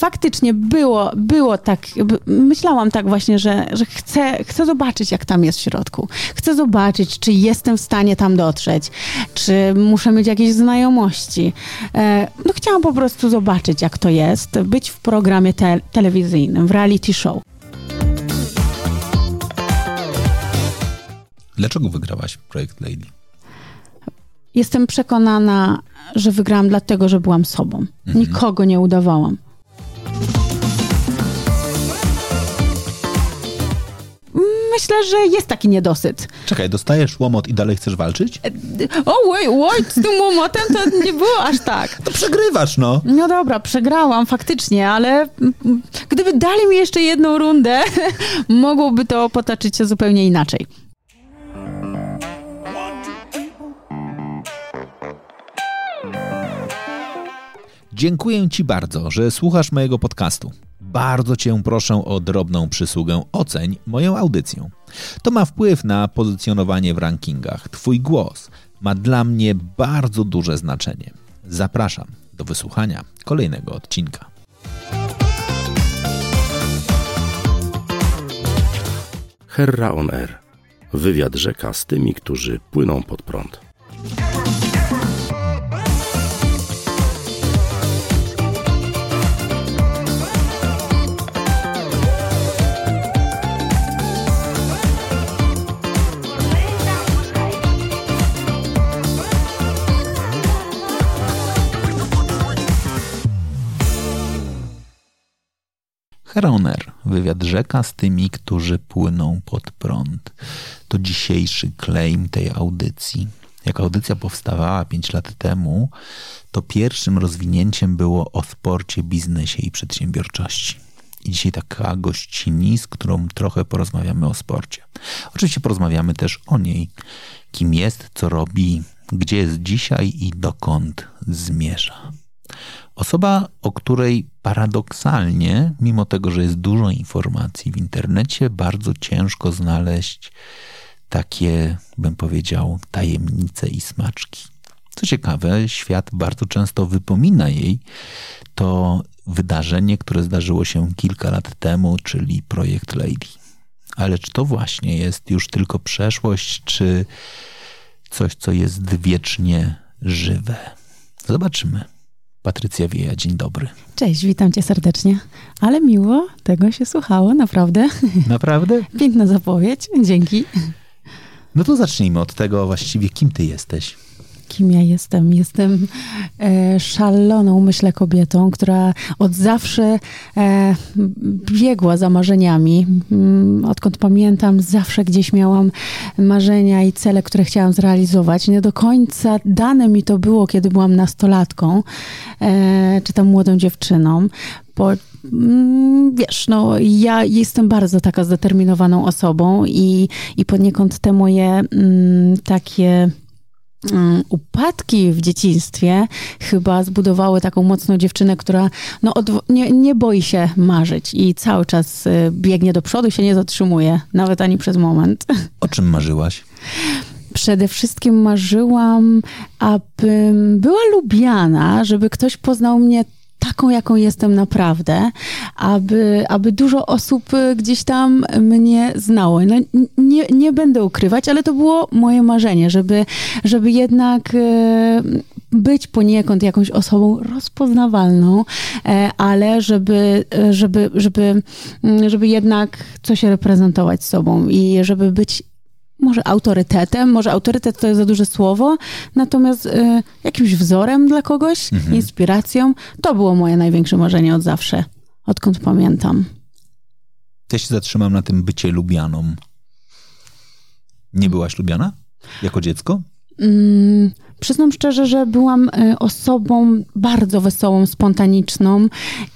faktycznie było, było tak, myślałam tak właśnie, że, że chcę, chcę zobaczyć, jak tam jest w środku. Chcę zobaczyć, czy jestem w stanie tam dotrzeć, czy muszę mieć jakieś znajomości. E, no chciałam po prostu zobaczyć, jak to jest, być w programie te telewizyjnym, w reality show. Dlaczego wygrałaś projekt Lady? Jestem przekonana, że wygrałam dlatego, że byłam sobą. Mhm. Nikogo nie udawałam. Myślę, że jest taki niedosyt. Czekaj, dostajesz łomot i dalej chcesz walczyć? E, o, oj, oj, z tym łomotem to nie było aż tak. To przegrywasz, no. No dobra, przegrałam faktycznie, ale gdyby dali mi jeszcze jedną rundę, mogłoby to potoczyć się zupełnie inaczej. Dziękuję Ci bardzo, że słuchasz mojego podcastu. Bardzo Cię proszę o drobną przysługę oceń moją audycję. To ma wpływ na pozycjonowanie w rankingach. Twój głos ma dla mnie bardzo duże znaczenie. Zapraszam do wysłuchania kolejnego odcinka. Herra on Air. Wywiad rzeka z tymi, którzy płyną pod prąd. Heroner, wywiad rzeka z tymi, którzy płyną pod prąd. To dzisiejszy claim tej audycji. Jak audycja powstawała 5 lat temu, to pierwszym rozwinięciem było o sporcie, biznesie i przedsiębiorczości. I dzisiaj taka gościni, z którą trochę porozmawiamy o sporcie. Oczywiście porozmawiamy też o niej, kim jest, co robi, gdzie jest dzisiaj i dokąd zmierza. Osoba, o której paradoksalnie, mimo tego, że jest dużo informacji w internecie, bardzo ciężko znaleźć takie, bym powiedział, tajemnice i smaczki. Co ciekawe, świat bardzo często wypomina jej to wydarzenie, które zdarzyło się kilka lat temu, czyli projekt Lady. Ale czy to właśnie jest już tylko przeszłość, czy coś, co jest wiecznie żywe? Zobaczymy. Patrycja Wieja, dzień dobry. Cześć, witam cię serdecznie. Ale miło tego się słuchało, naprawdę. Naprawdę? Piękna zapowiedź, dzięki. No to zacznijmy od tego właściwie, kim ty jesteś kim ja jestem. Jestem e, szaloną, myślę, kobietą, która od zawsze e, biegła za marzeniami. Mm, odkąd pamiętam, zawsze gdzieś miałam marzenia i cele, które chciałam zrealizować. Nie do końca dane mi to było, kiedy byłam nastolatką, e, czy tam młodą dziewczyną. Bo mm, wiesz, no ja jestem bardzo taka zdeterminowaną osobą i, i poniekąd te moje mm, takie upadki w dzieciństwie chyba zbudowały taką mocną dziewczynę, która no, nie, nie boi się marzyć i cały czas y, biegnie do przodu, się nie zatrzymuje, nawet ani przez moment. O czym marzyłaś? Przede wszystkim marzyłam, abym była lubiana, żeby ktoś poznał mnie taką, jaką jestem naprawdę, aby, aby dużo osób y, gdzieś tam mnie znało. No, nie, nie będę ukrywać, ale to było moje marzenie, żeby, żeby jednak y, być poniekąd jakąś osobą rozpoznawalną, e, ale żeby, żeby, żeby, żeby jednak coś reprezentować sobą i żeby być może autorytetem, może autorytet to jest za duże słowo, natomiast y, jakimś wzorem dla kogoś, mhm. inspiracją, to było moje największe marzenie od zawsze, odkąd pamiętam. Ja się zatrzymam na tym bycie lubianą. Nie byłaś lubiana jako dziecko? Mm, przyznam szczerze, że byłam y, osobą bardzo wesołą, spontaniczną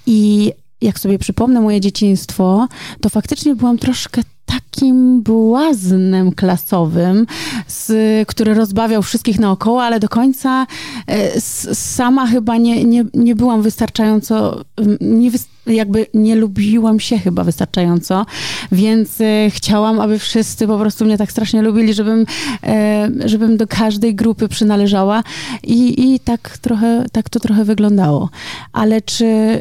i jak sobie przypomnę moje dzieciństwo, to faktycznie byłam troszkę takim błaznem klasowym, z, który rozbawiał wszystkich naokoło, ale do końca e, sama chyba nie, nie, nie byłam wystarczająco, nie, jakby nie lubiłam się chyba wystarczająco, więc e, chciałam, aby wszyscy po prostu mnie tak strasznie lubili, żebym, e, żebym do każdej grupy przynależała i, i tak trochę, tak to trochę wyglądało. Ale czy, e,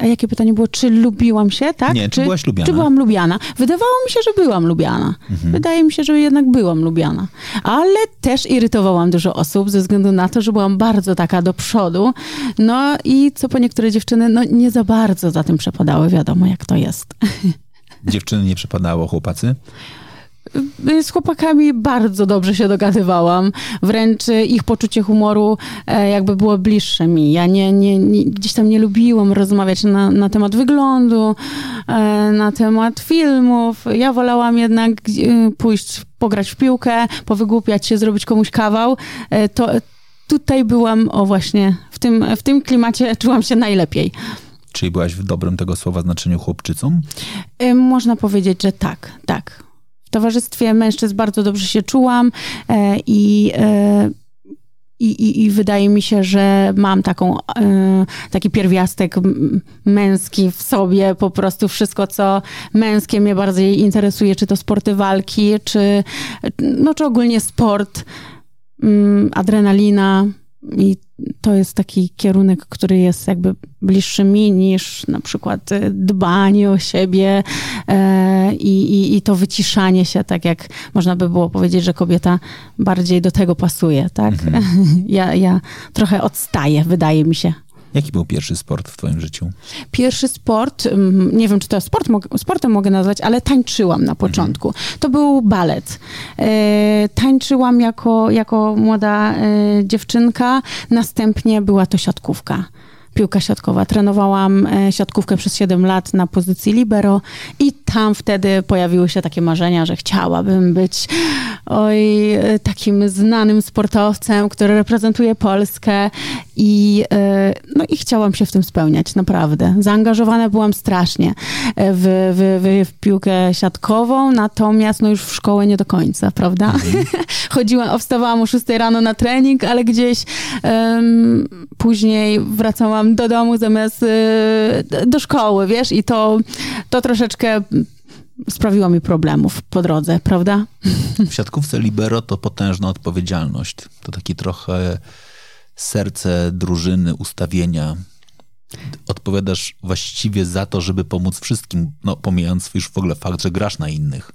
a jakie pytanie było, czy lubiłam się, tak? Nie, czy, czy byłaś lubiana? Czy byłam lubiana? Wydawało mi się, że byłam lubiana. Mhm. Wydaje mi się, że jednak byłam lubiana. Ale też irytowałam dużo osób ze względu na to, że byłam bardzo taka do przodu. No i co po niektóre dziewczyny, no nie za bardzo za tym przepadały, wiadomo jak to jest. Dziewczyny nie przepadało, chłopacy? z chłopakami bardzo dobrze się dogadywałam. Wręcz ich poczucie humoru e, jakby było bliższe mi. Ja nie, nie, nie gdzieś tam nie lubiłam rozmawiać na, na temat wyglądu, e, na temat filmów. Ja wolałam jednak e, pójść, pograć w piłkę, powygłupiać się, zrobić komuś kawał. To tutaj byłam, o właśnie, w tym, w tym klimacie czułam się najlepiej. Czyli byłaś w dobrym tego słowa znaczeniu chłopczycą? Można powiedzieć, że tak, tak. W towarzystwie mężczyzn bardzo dobrze się czułam e, i e, i, i, I, wydaje mi się, że mam taką, e, taki pierwiastek męski w sobie, po prostu wszystko, co męskie mnie bardziej interesuje, czy to sporty walki, czy, no, czy ogólnie sport, mm, adrenalina i to jest taki kierunek, który jest jakby bliższy mi niż na przykład y, dbanie o siebie e, i, i, i, to wyciszanie się, tak jak można by było powiedzieć, że kobieta bardziej do tego pasuje, tak? Mhm. Ja, ja trochę odstaję, wydaje mi się. Jaki był pierwszy sport w twoim życiu? Pierwszy sport, mm, nie wiem, czy to sport, sportem mogę nazwać, ale tańczyłam na początku. Mhm. To był balet. E, tańczyłam jako, jako młoda e, dziewczynka, następnie była to siatkówka piłka siatkowa. Trenowałam e, siatkówkę przez 7 lat na pozycji libero i tam wtedy pojawiły się takie marzenia, że chciałabym być oj, e, takim znanym sportowcem, który reprezentuje Polskę i, e, no i chciałam się w tym spełniać, naprawdę. Zaangażowana byłam strasznie w, w, w piłkę siatkową, natomiast no już w szkołę nie do końca, prawda? Mhm. Chodziłam, wstawałam o 6 rano na trening, ale gdzieś um, później wracałam do domu zamiast y, do szkoły, wiesz, i to, to troszeczkę sprawiło mi problemów po drodze, prawda? W siatkówce libero to potężna odpowiedzialność. To taki trochę serce drużyny, ustawienia. Odpowiadasz właściwie za to, żeby pomóc wszystkim, no pomijając już w ogóle fakt, że grasz na innych.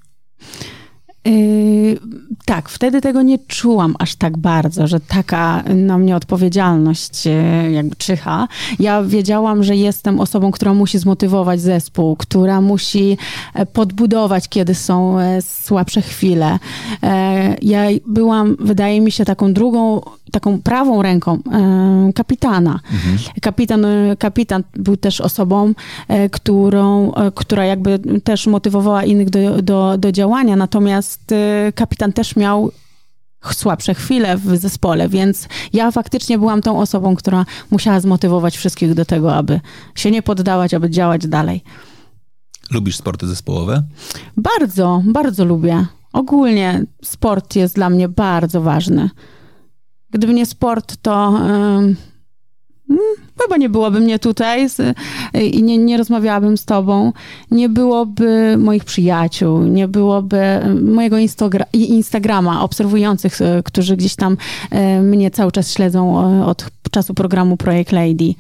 Yy, tak, wtedy tego nie czułam aż tak bardzo, że taka na mnie odpowiedzialność yy, jakby czyha. Ja wiedziałam, że jestem osobą, która musi zmotywować zespół, która musi e, podbudować, kiedy są e, słabsze chwile. E, ja byłam, wydaje mi się, taką drugą, taką prawą ręką kapitana. Mhm. Kapitan, kapitan był też osobą, którą, która jakby też motywowała innych do, do, do działania, natomiast kapitan też miał słabsze chwile w zespole, więc ja faktycznie byłam tą osobą, która musiała zmotywować wszystkich do tego, aby się nie poddawać, aby działać dalej. Lubisz sporty zespołowe? Bardzo, bardzo lubię. Ogólnie sport jest dla mnie bardzo ważny. Gdyby nie sport, to. Yy chyba nie byłoby mnie tutaj z, i nie, nie rozmawiałabym z tobą, nie byłoby moich przyjaciół, nie byłoby mojego Instagra Instagrama obserwujących, e, którzy gdzieś tam e, mnie cały czas śledzą e, od czasu programu Projekt Lady.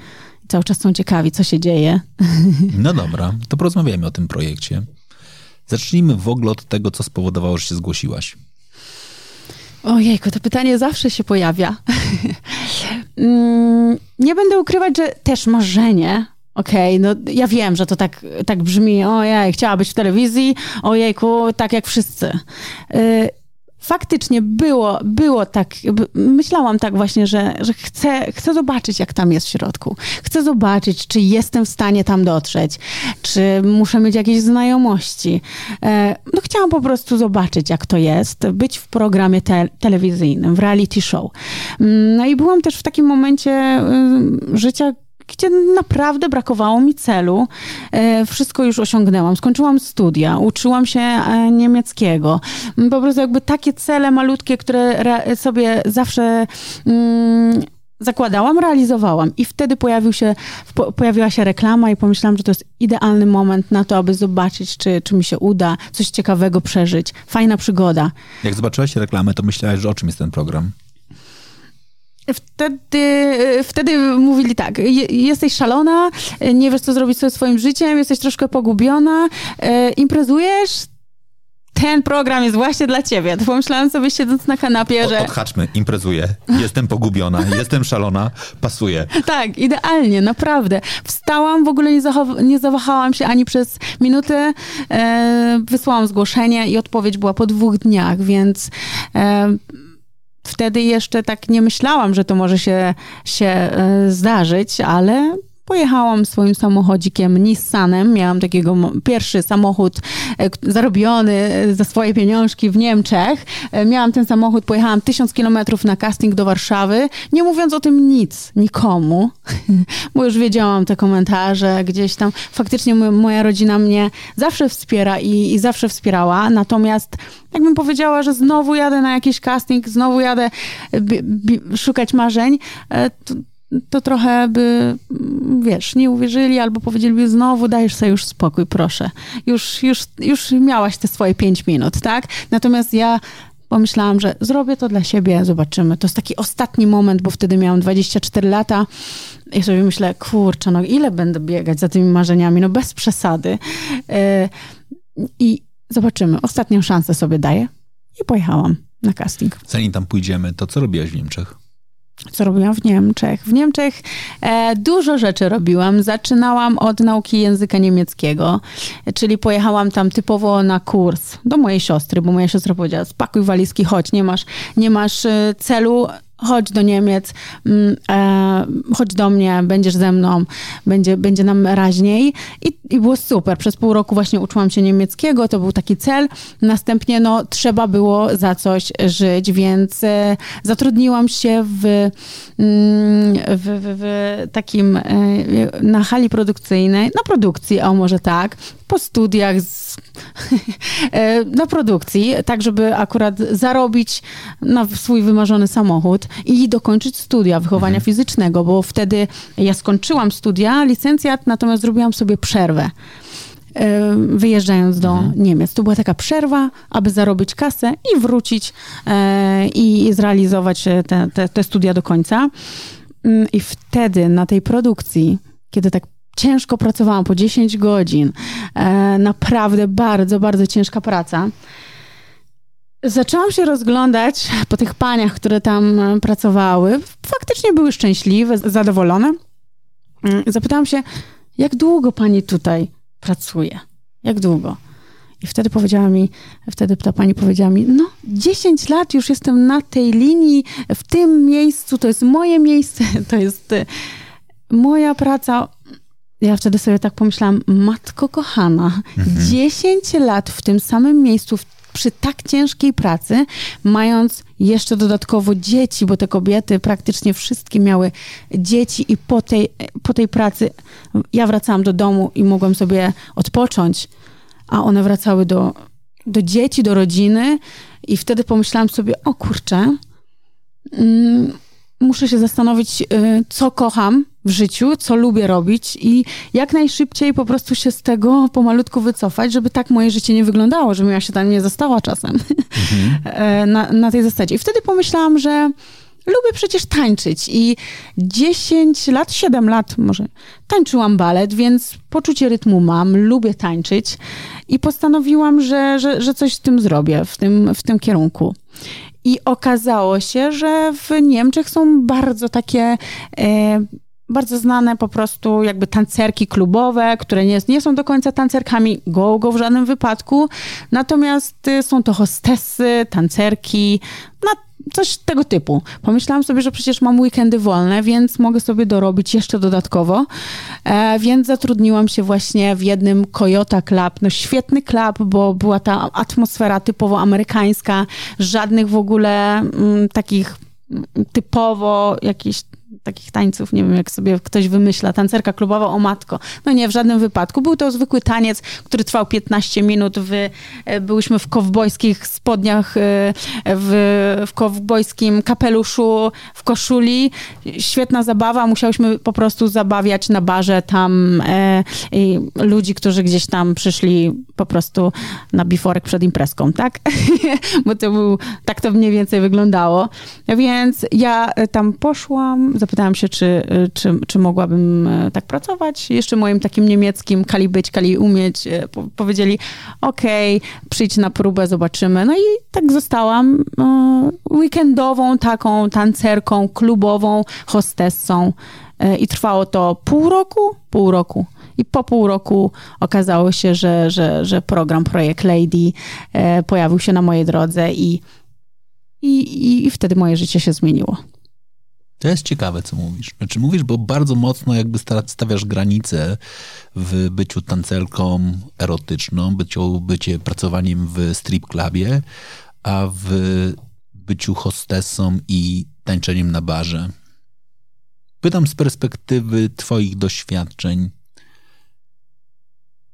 Cały czas są ciekawi, co się dzieje. No dobra, to porozmawiajmy o tym projekcie. Zacznijmy w ogóle od tego, co spowodowało, że się zgłosiłaś. Ojejku, to pytanie zawsze się pojawia. Mm, nie będę ukrywać, że też marzenie Okej, okay, no ja wiem, że to tak, tak brzmi, ojej, chciała być w telewizji, ojejku, tak jak wszyscy. Y, faktycznie było, było tak, myślałam tak właśnie, że, że chcę, chcę zobaczyć, jak tam jest w środku. Chcę zobaczyć, czy jestem w stanie tam dotrzeć, czy muszę mieć jakieś znajomości. E, no chciałam po prostu zobaczyć, jak to jest, być w programie te telewizyjnym, w reality show. Mm, no i byłam też w takim momencie y, życia, gdzie naprawdę brakowało mi celu. E, wszystko już osiągnęłam. Skończyłam studia, uczyłam się e, niemieckiego. Po prostu jakby takie cele malutkie, które sobie zawsze mm, zakładałam, realizowałam. I wtedy pojawił się, po, pojawiła się reklama i pomyślałam, że to jest idealny moment na to, aby zobaczyć, czy, czy mi się uda coś ciekawego przeżyć. Fajna przygoda. Jak zobaczyłaś reklamę, to myślałaś, że o czym jest ten program? Wtedy, wtedy mówili tak, jesteś szalona, nie wiesz, co zrobić ze swoim życiem, jesteś troszkę pogubiona, e, imprezujesz, ten program jest właśnie dla ciebie. To pomyślałam sobie siedząc na kanapie, że... Odhaczmy, imprezuję, jestem pogubiona, jestem szalona, pasuje. Tak, idealnie, naprawdę. Wstałam, w ogóle nie, nie zawahałam się ani przez minutę, e, wysłałam zgłoszenie i odpowiedź była po dwóch dniach, więc... E, wtedy jeszcze tak nie myślałam, że to może się, się e, zdarzyć, ale Pojechałam swoim samochodzikiem Nissanem. Miałam takiego pierwszy samochód e, zarobiony e, za swoje pieniążki w Niemczech. E, miałam ten samochód, pojechałam tysiąc kilometrów na casting do Warszawy, nie mówiąc o tym nic nikomu, bo już wiedziałam te komentarze gdzieś tam. Faktycznie moja rodzina mnie zawsze wspiera i, i zawsze wspierała, natomiast jakbym powiedziała, że znowu jadę na jakiś casting, znowu jadę szukać marzeń, to to trochę by, wiesz, nie uwierzyli albo powiedzieliby znowu dajesz sobie już spokój, proszę. Już, już, już miałaś te swoje pięć minut, tak? Natomiast ja pomyślałam, że zrobię to dla siebie, zobaczymy. To jest taki ostatni moment, bo wtedy miałam 24 lata i sobie myślę, kurczę, no ile będę biegać za tymi marzeniami, no bez przesady. E, I zobaczymy. Ostatnią szansę sobie daję i pojechałam na casting. Zanim tam pójdziemy, to co robiłaś w Niemczech? Co robiłam w Niemczech. W Niemczech e, dużo rzeczy robiłam. Zaczynałam od nauki języka niemieckiego, czyli pojechałam tam typowo na kurs do mojej siostry, bo moja siostra powiedziała, spakuj walizki, chodź, nie masz, nie masz e, celu, chodź do Niemiec, mm, e, chodź do mnie, będziesz ze mną, będzie, będzie nam raźniej. I, I było super. Przez pół roku właśnie uczyłam się niemieckiego, to był taki cel. Następnie no, trzeba było za coś żyć, więc e, zatrudniłam się w, mm, w, w, w takim, e, na hali produkcyjnej, na produkcji, o może tak, po studiach z, na produkcji, tak żeby akurat zarobić na swój wymarzony samochód i dokończyć studia wychowania mhm. fizycznego, bo wtedy ja skończyłam studia, licencjat, natomiast zrobiłam sobie przerwę e, wyjeżdżając do mhm. Niemiec. To była taka przerwa, aby zarobić kasę i wrócić e, i zrealizować te, te, te studia do końca. Mm, I wtedy na tej produkcji, kiedy tak ciężko pracowałam po 10 godzin. E, naprawdę bardzo, bardzo ciężka praca. Zaczęłam się rozglądać po tych paniach, które tam e, pracowały. Faktycznie były szczęśliwe, zadowolone. Mm, zapytałam się, jak długo pani tutaj pracuje? Jak długo? I wtedy powiedziała mi, wtedy ta pani powiedziała mi, no 10 lat już jestem na tej linii, w tym miejscu, to jest moje miejsce, to jest e, moja praca ja wtedy sobie tak pomyślałam, matko kochana, mhm. 10 lat w tym samym miejscu, przy tak ciężkiej pracy, mając jeszcze dodatkowo dzieci, bo te kobiety praktycznie wszystkie miały dzieci i po tej, po tej pracy ja wracałam do domu i mogłam sobie odpocząć, a one wracały do, do dzieci, do rodziny i wtedy pomyślałam sobie, o kurczę, mm, muszę się zastanowić, y, co kocham w życiu, co lubię robić i jak najszybciej po prostu się z tego pomalutku wycofać, żeby tak moje życie nie wyglądało, żebym ja się tam nie została czasem mhm. na, na tej zasadzie. I wtedy pomyślałam, że lubię przecież tańczyć i 10 lat, 7 lat może tańczyłam balet, więc poczucie rytmu mam, lubię tańczyć i postanowiłam, że, że, że coś z tym zrobię, w tym, w tym kierunku. I okazało się, że w Niemczech są bardzo takie e, bardzo znane po prostu jakby tancerki klubowe, które nie, nie są do końca tancerkami go-go w żadnym wypadku, natomiast y, są to hostessy, tancerki, no coś tego typu. Pomyślałam sobie, że przecież mam weekendy wolne, więc mogę sobie dorobić jeszcze dodatkowo, e, więc zatrudniłam się właśnie w jednym Toyota Club, no świetny klub, bo była ta atmosfera typowo amerykańska, żadnych w ogóle m, mm, takich typowo jakichś takich tańców, nie wiem jak sobie ktoś wymyśla, tancerka klubowa o matko. No nie, w żadnym wypadku. Był to zwykły taniec, który trwał 15 minut. W, e, byłyśmy w kowbojskich spodniach, e, w, w kowbojskim kapeluszu, w koszuli. Świetna zabawa. Musiałyśmy po prostu zabawiać na barze tam e, ludzi, którzy gdzieś tam przyszli po prostu na biforek przed imprezką, tak? Bo to był, tak to mniej więcej wyglądało. Więc ja tam poszłam, zapytałam się, czy, czy, czy mogłabym e, tak pracować. Jeszcze moim takim niemieckim kali być, kali umieć e, powiedzieli, okej, okay, przyjdź na próbę, zobaczymy. No i tak zostałam e, weekendową taką tancerką, klubową, hostessą. I trwało to pół roku, pół roku. I po pół roku okazało się, że, że, że program Projekt Lady pojawił się na mojej drodze i, i, i wtedy moje życie się zmieniło. To jest ciekawe, co mówisz. Znaczy mówisz, bo bardzo mocno jakby stawiasz granice w byciu tancerką erotyczną, byciu, bycie pracowaniem w strip clubie, a w byciu hostessą i tańczeniem na barze. Pytam z perspektywy twoich doświadczeń.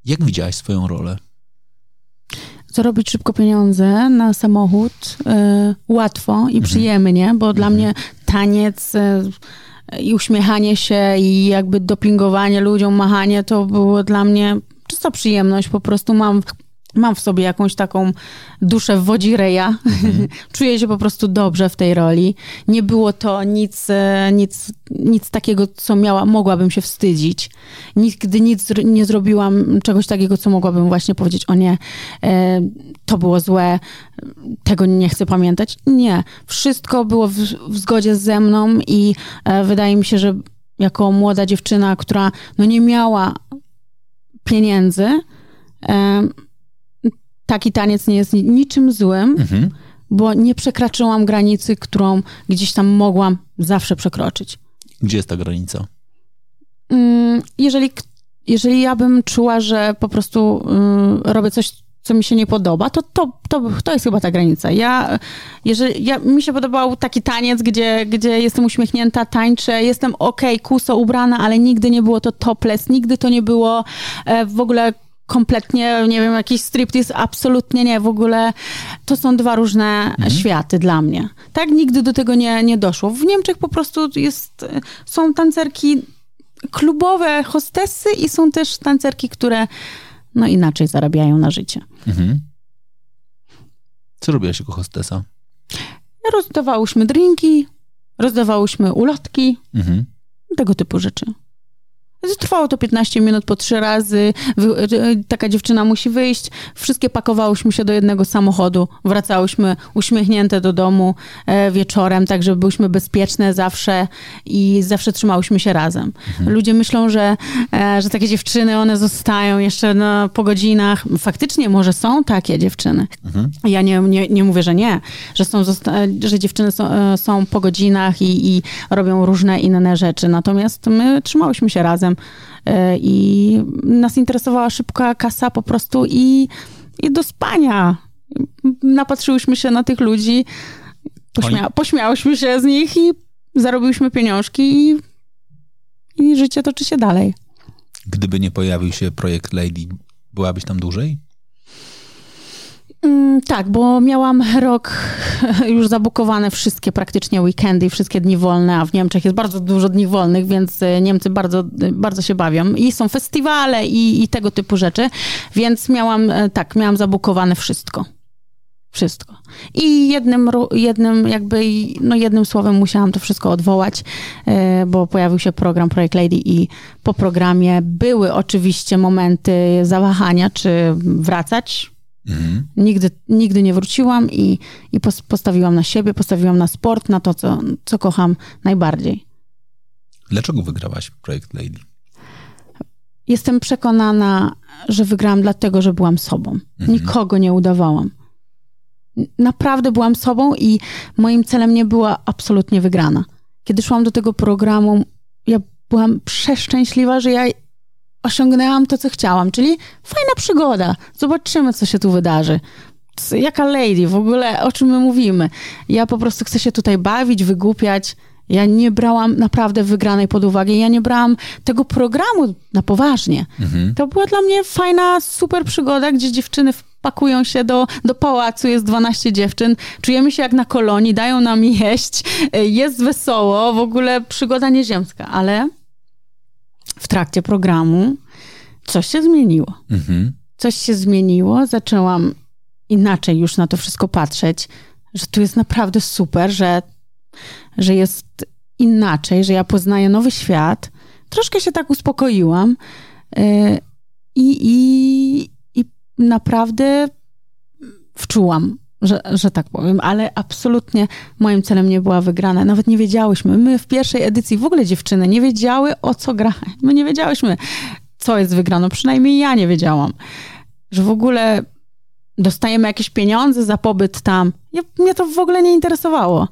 Jak widziałaś swoją rolę? zarobić szybko pieniądze na samochód y, łatwo i mhm. przyjemnie, bo mhm. dla mnie taniec y, i uśmiechanie się i jakby dopingowanie ludziom, machanie to było dla mnie czysta przyjemność. Po prostu mam mam w sobie jakąś taką duszę wodzireja. Mhm. Czuję się po prostu dobrze w tej roli. Nie było to nic, e, nic, nic takiego, co miała, mogłabym się wstydzić. Nigdy nic nie zrobiłam czegoś takiego, co mogłabym właśnie powiedzieć, o nie, e, to było złe, tego nie chcę pamiętać. Nie. Wszystko było w, w zgodzie ze mną i e, wydaje mi się, że jako młoda dziewczyna, która no nie miała pieniędzy, taki taniec nie jest niczym złym, mhm. bo nie przekraczyłam granicy, którą gdzieś tam mogłam zawsze przekroczyć. Gdzie jest ta granica? Mm, jeżeli, jeżeli ja bym czuła, że po prostu mm, robię coś, co mi się nie podoba, to, to, to, to jest chyba ta granica. Ja, jeżeli, ja, mi się podobał taki taniec, gdzie, gdzie jestem uśmiechnięta, tańczę, jestem ok, kuso ubrana, ale nigdy nie było to topless, nigdy to nie było e, w ogóle kompletnie, nie wiem, jakiś striptease, absolutnie nie, w ogóle to są dwa różne mhm. światy dla mnie. Tak, nigdy do tego nie, nie doszło. W Niemczech po prostu jest, są tancerki klubowe, hostessy i są też tancerki, które no inaczej zarabiają na życie. Mhm. Co robiłaś jako hostessa? Rozdawałyśmy drinki, rozdawałyśmy ulotki, mhm. tego typu rzeczy. Trwało to 15 minut po trzy razy. Taka dziewczyna musi wyjść. Wszystkie pakowałyśmy się do jednego samochodu. Wracałyśmy uśmiechnięte do domu e, wieczorem, tak żeby byłyśmy bezpieczne zawsze i zawsze trzymałyśmy się razem. Mhm. Ludzie myślą, że, e, że takie dziewczyny, one zostają jeszcze no, po godzinach. Faktycznie może są takie dziewczyny. Mhm. Ja nie, nie, nie mówię, że nie, że, są, że dziewczyny są, e, są po godzinach i, i robią różne inne rzeczy. Natomiast my trzymałyśmy się razem E, i nas interesowała szybka kasa po prostu i, i do spania. Napatrzyłyśmy się na tych ludzi, pośmia pośmiałyśmy się z nich i zarobiłyśmy pieniążki i, i życie toczy się dalej. Gdyby nie pojawił się projekt Lady, byłabyś tam dłużej? Mm, tak, bo miałam rok już zabukowane wszystkie praktycznie weekendy i wszystkie dni wolne, a w Niemczech jest bardzo dużo dni wolnych, więc e, Niemcy bardzo, e, bardzo się bawią. I są festiwale i, i tego typu rzeczy, więc miałam, e, tak, miałam zabukowane wszystko. Wszystko. I jednym, jednym jakby, no jednym słowem musiałam to wszystko odwołać, bo pojawił się program Projekt Lady i po programie były oczywiście momenty zawahania, czy wracać, Mhm. Nigdy, nigdy nie wróciłam i, i postawiłam na siebie, postawiłam na sport, na to, co, co kocham najbardziej. Dlaczego wygrałaś projekt Lady? Jestem przekonana, że wygrałam dlatego, że byłam sobą. Mhm. Nikogo nie udawałam. Naprawdę byłam sobą i moim celem nie była absolutnie wygrana. Kiedy szłam do tego programu, ja byłam przeszczęśliwa, że ja osiągnęłam to, co chciałam, czyli fajna przygoda. Zobaczymy, co się tu wydarzy. Jaka lady, w ogóle o czym my mówimy. Ja po prostu chcę się tutaj bawić, wygłupiać. Ja nie brałam naprawdę wygranej pod uwagę. Ja nie brałam tego programu na poważnie. Mhm. To była dla mnie fajna, super przygoda, gdzie dziewczyny pakują się do, do pałacu, jest 12 dziewczyn, czujemy się jak na kolonii, dają nam jeść, jest wesoło, w ogóle przygoda nieziemska, ale w trakcie programu coś się zmieniło. Mhm. Coś się zmieniło, zaczęłam inaczej już na to wszystko patrzeć, że tu jest naprawdę super, że, że jest inaczej, że ja poznaję nowy świat. Troszkę się tak uspokoiłam i, i, i naprawdę wczułam, że, że tak powiem, ale absolutnie moim celem nie była wygrana. Nawet nie wiedziałyśmy. My w pierwszej edycji w ogóle dziewczyny nie wiedziały o co gra. My nie wiedziałyśmy, co jest wygrano. Przynajmniej ja nie wiedziałam. Że w ogóle dostajemy jakieś pieniądze za pobyt tam. Ja, mnie to w ogóle nie interesowało.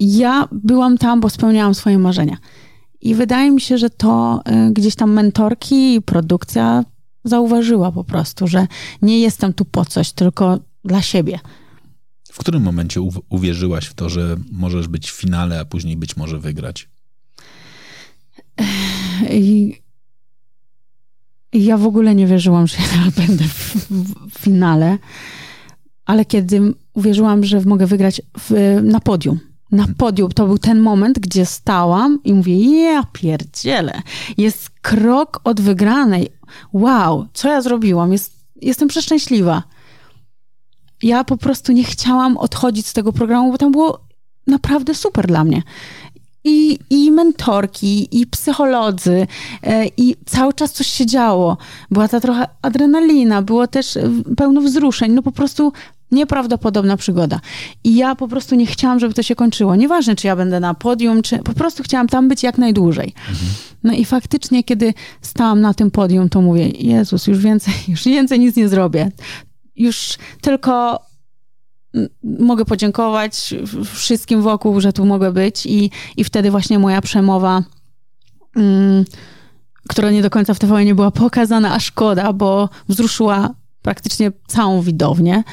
Ja byłam tam, bo spełniałam swoje marzenia. I wydaje mi się, że to y, gdzieś tam mentorki i produkcja zauważyła po prostu, że nie jestem tu po coś, tylko dla siebie. W którym momencie uw- uwierzyłaś w to, że możesz być w finale, a później być może wygrać? I ja w ogóle nie wierzyłam, że ja będę w, w finale, ale kiedy uwierzyłam, że mogę wygrać w, na podium, na podium, to był ten moment, gdzie stałam i mówię, ja pierdzielę, jest krok od wygranej. Wow, co ja zrobiłam? Jest, jestem przeszczęśliwa. Ja po prostu nie chciałam odchodzić z tego programu, bo tam było naprawdę super dla mnie. I, i mentorki, i psycholodzy, e, i cały czas coś się działo. Była ta trochę adrenalina, było też e, pełno wzruszeń, no po prostu nieprawdopodobna przygoda. I ja po prostu nie chciałam, żeby to się kończyło. Nieważne, czy ja będę na podium, czy po prostu chciałam tam być jak najdłużej. No i faktycznie, kiedy stałam na tym podium, to mówię, Jezus, już więcej, już więcej nic nie zrobię. Już tylko mogę podziękować wszystkim wokół, że tu mogę być i, i wtedy właśnie moja przemowa, mm, która nie do końca w TVN nie była pokazana, a szkoda, bo wzruszyła praktycznie całą widownię.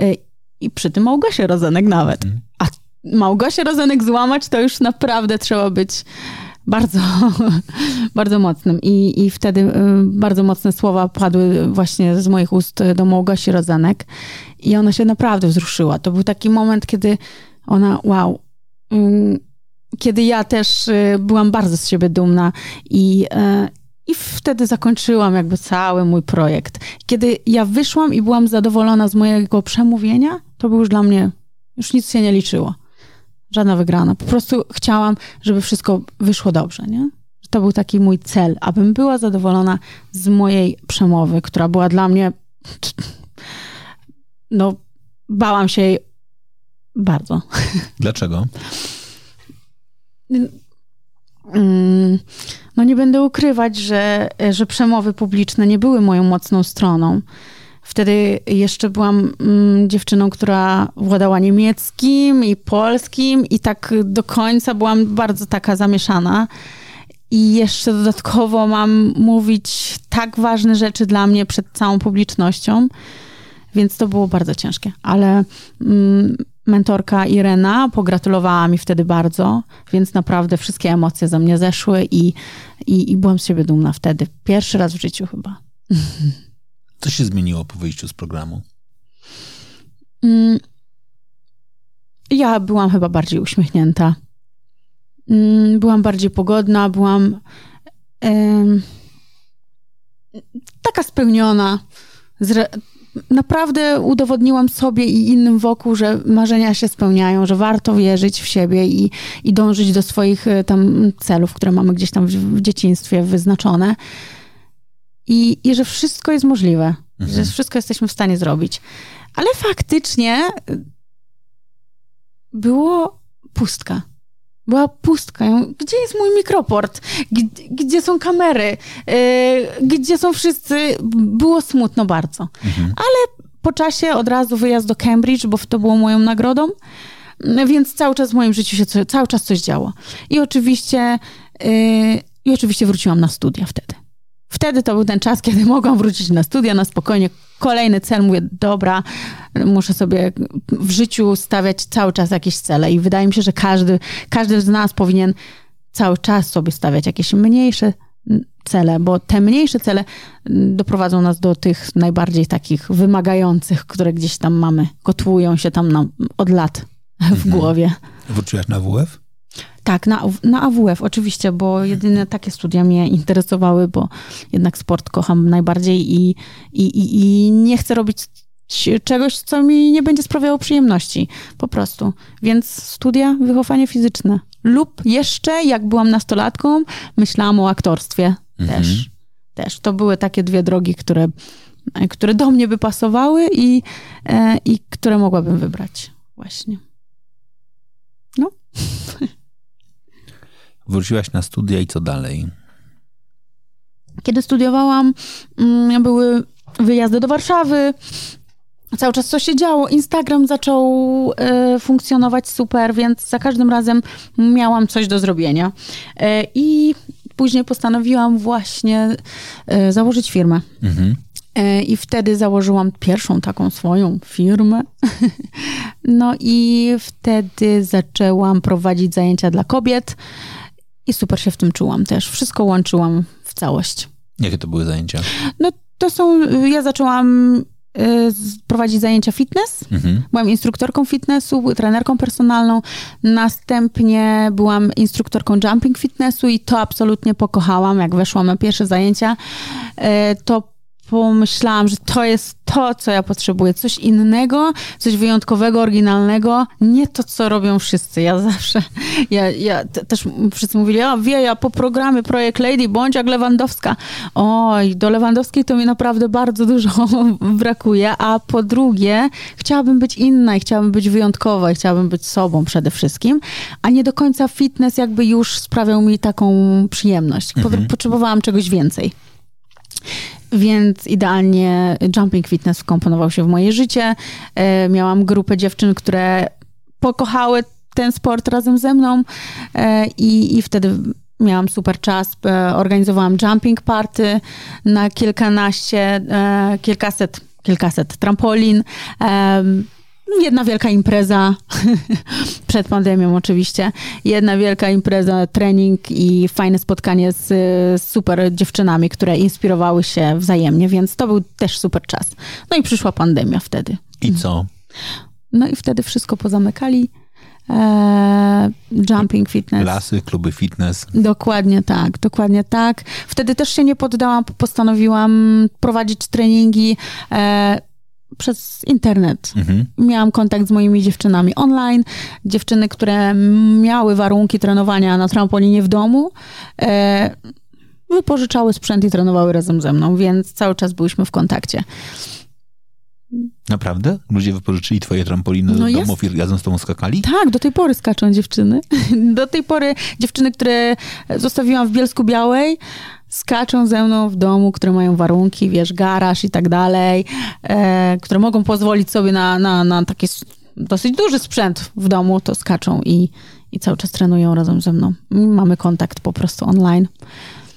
Y, I przy tym Małgosię Rozenek nawet. Mhm. A Małgosię Rozenek złamać to już naprawdę trzeba być bardzo, bardzo mocnym. I, I wtedy y, bardzo mocne słowa padły właśnie z moich ust do Małgosi Rozenek. I ona się naprawdę wzruszyła. To był taki moment, kiedy ona, wow, ym, kiedy ja też y, byłam bardzo z siebie dumna i, y, i wtedy zakończyłam jakby cały mój projekt. Kiedy ja wyszłam i byłam zadowolona z mojego przemówienia, to był już dla mnie, już nic się nie liczyło. Żadna wygrana. Po prostu chciałam, żeby wszystko wyszło dobrze, nie? To był taki mój cel, abym była zadowolona z mojej przemowy, która była dla mnie, no, bałam się jej bardzo. Dlaczego? Mm, No nie będę ukrywać, że, że przemowy publiczne nie były moją mocną stroną. Wtedy jeszcze byłam mm, dziewczyną, która władała niemieckim i polskim i tak do końca byłam bardzo taka zamieszana. I jeszcze dodatkowo mam mówić tak ważne rzeczy dla mnie przed całą publicznością, więc to było bardzo ciężkie. Ale mm, mentorka Irena pogratulowała mi wtedy bardzo, więc naprawdę wszystkie emocje ze mnie zeszły i, i, i byłam z siebie dumna wtedy. Pierwszy raz w życiu chyba. Co się zmieniło po wyjściu z programu? Mm, Ja byłam chyba bardziej uśmiechnięta. Mm, Byłam bardziej pogodna, byłam taka spełniona. Naprawdę udowodniłam sobie i innym wokół, że marzenia się spełniają, że warto wierzyć w siebie i, i dążyć do swoich e, tam celów, które mamy gdzieś tam w, w dzieciństwie wyznaczone. I, I że wszystko jest możliwe, Mhm. że wszystko jesteśmy w stanie zrobić. Ale faktycznie y, było pustka. Była pustka. Gdzie jest mój mikroport? Gdzie, gdzie są kamery? Yy, gdzie są wszyscy? Było smutno bardzo. Mhm. Po czasie od razu wyjazd do Cambridge, bo to było moją nagrodą. Więc cały czas w moim życiu się co, cały czas coś działo. I oczywiście, yy, i oczywiście wróciłam na studia wtedy. Wtedy to był ten czas, kiedy mogłam wrócić na studia na spokojnie, kolejny cel, mówię, dobra, muszę sobie w życiu stawiać cały czas jakieś cele i wydaje mi się, że każdy, każdy z nas powinien cały czas sobie stawiać jakieś mniejsze cele, bo te mniejsze cele doprowadzą nas do tych najbardziej takich wymagających, które gdzieś tam mamy, kotłują się tam nam od lat w mhm. głowie. Wróciłaś na WF? Tak, na, na AWF oczywiście, bo jedyne takie studia mnie interesowały, bo jednak sport kocham najbardziej i, i, i, i nie chcę robić czegoś, co mi nie będzie sprawiało przyjemności. Po prostu. Więc studia, wychowanie fizyczne. Lub jeszcze, jak byłam nastolatką, myślałam o aktorstwie mhm. też. Też. To były takie dwie drogi, które, które do mnie by pasowały i, e, i które mogłabym wybrać. Właśnie. No. Wróciłaś na studia i co dalej? Kiedy studiowałam, mm, były wyjazdy do Warszawy, cały czas coś się działo. Instagram zaczął y, funkcjonować super, więc za każdym razem miałam coś do zrobienia. Y, I później postanowiłam właśnie y, założyć firmę. Mhm. I wtedy założyłam pierwszą taką swoją firmę. No i wtedy zaczęłam prowadzić zajęcia dla kobiet i super się w tym czułam też. Wszystko łączyłam w całość. Jakie to były zajęcia? No to są, ja zaczęłam y, prowadzić zajęcia fitness. Mhm. Byłam instruktorką fitnessu, trenerką personalną. Następnie byłam instruktorką jumping fitnessu i to absolutnie pokochałam. Jak weszłam na pierwsze zajęcia, y, to pomyślałam, że to jest to, co ja potrzebuję. Coś innego, coś wyjątkowego, oryginalnego. Nie to, co robią wszyscy. Ja zawsze, ja, ja też wszyscy mówili, a wie, ja po programie Projekt Lady bądź jak Lewandowska. Oj, do Lewandowskiej to mi naprawdę bardzo dużo brakuje. A po drugie, chciałabym być inna i chciałabym być wyjątkowa i chciałabym być sobą przede wszystkim. A nie do końca fitness jakby już sprawiał mi taką przyjemność. Mhm. Potrzebowałam czegoś więcej. Więc idealnie jumping fitness wkomponował się w moje życie. E, miałam grupę dziewczyn, które pokochały ten sport razem ze mną e, i, i wtedy miałam super czas. E, organizowałam jumping party na kilkanaście, kilkaset, kilkaset trampolin jedna wielka impreza, przed pandemią oczywiście, jedna wielka impreza, trening i fajne spotkanie z, z super dziewczynami, które inspirowały się wzajemnie, więc to był też super czas. No i przyszła pandemia wtedy. I co? No i wtedy wszystko pozamykali. Eee, jumping fitness. Lasy, kluby fitness. Dokładnie tak, dokładnie tak. Wtedy też się nie poddałam, postanowiłam prowadzić treningi. Eee, przez internet. Mhm. Miałam kontakt z moimi dziewczynami online. Dziewczyny, które miały warunki trenowania na trampolinie w domu, e, wypożyczały sprzęt i trenowały razem ze mną, więc cały czas byliśmy w kontakcie. Naprawdę? Ludzie wypożyczyli twoje trampoliny no do jest. domów i razem z tobą skakali? Tak, do tej pory skaczą dziewczyny. Do tej pory dziewczyny, które zostawiłam w Bielsku Białej, skaczą ze mną w domu, które mają warunki, wiesz, garaż i tak dalej, e, które mogą pozwolić sobie na, na, na taki dosyć duży sprzęt w domu, to skaczą i, i cały czas trenują razem ze mną. Mamy kontakt po prostu online.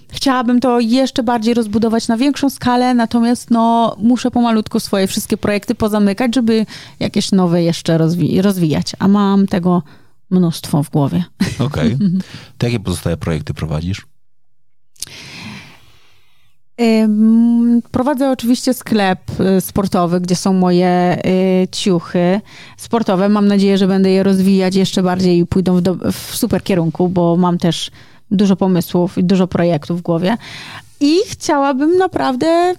Chciałabym to jeszcze bardziej rozbudować na większą skalę, natomiast no, muszę pomalutku swoje wszystkie projekty pozamykać, żeby jakieś nowe jeszcze rozwi rozwijać, a mam tego mnóstwo w głowie. Okej. Okay. To jakie pozostałe projekty prowadzisz? Prowadzę oczywiście sklep y, sportowy, gdzie są moje y, ciuchy sportowe. Mam nadzieję, że będę je rozwijać jeszcze bardziej i pójdą w, do, w super kierunku, bo mam też dużo pomysłów i dużo projektów w głowie. I chciałabym naprawdę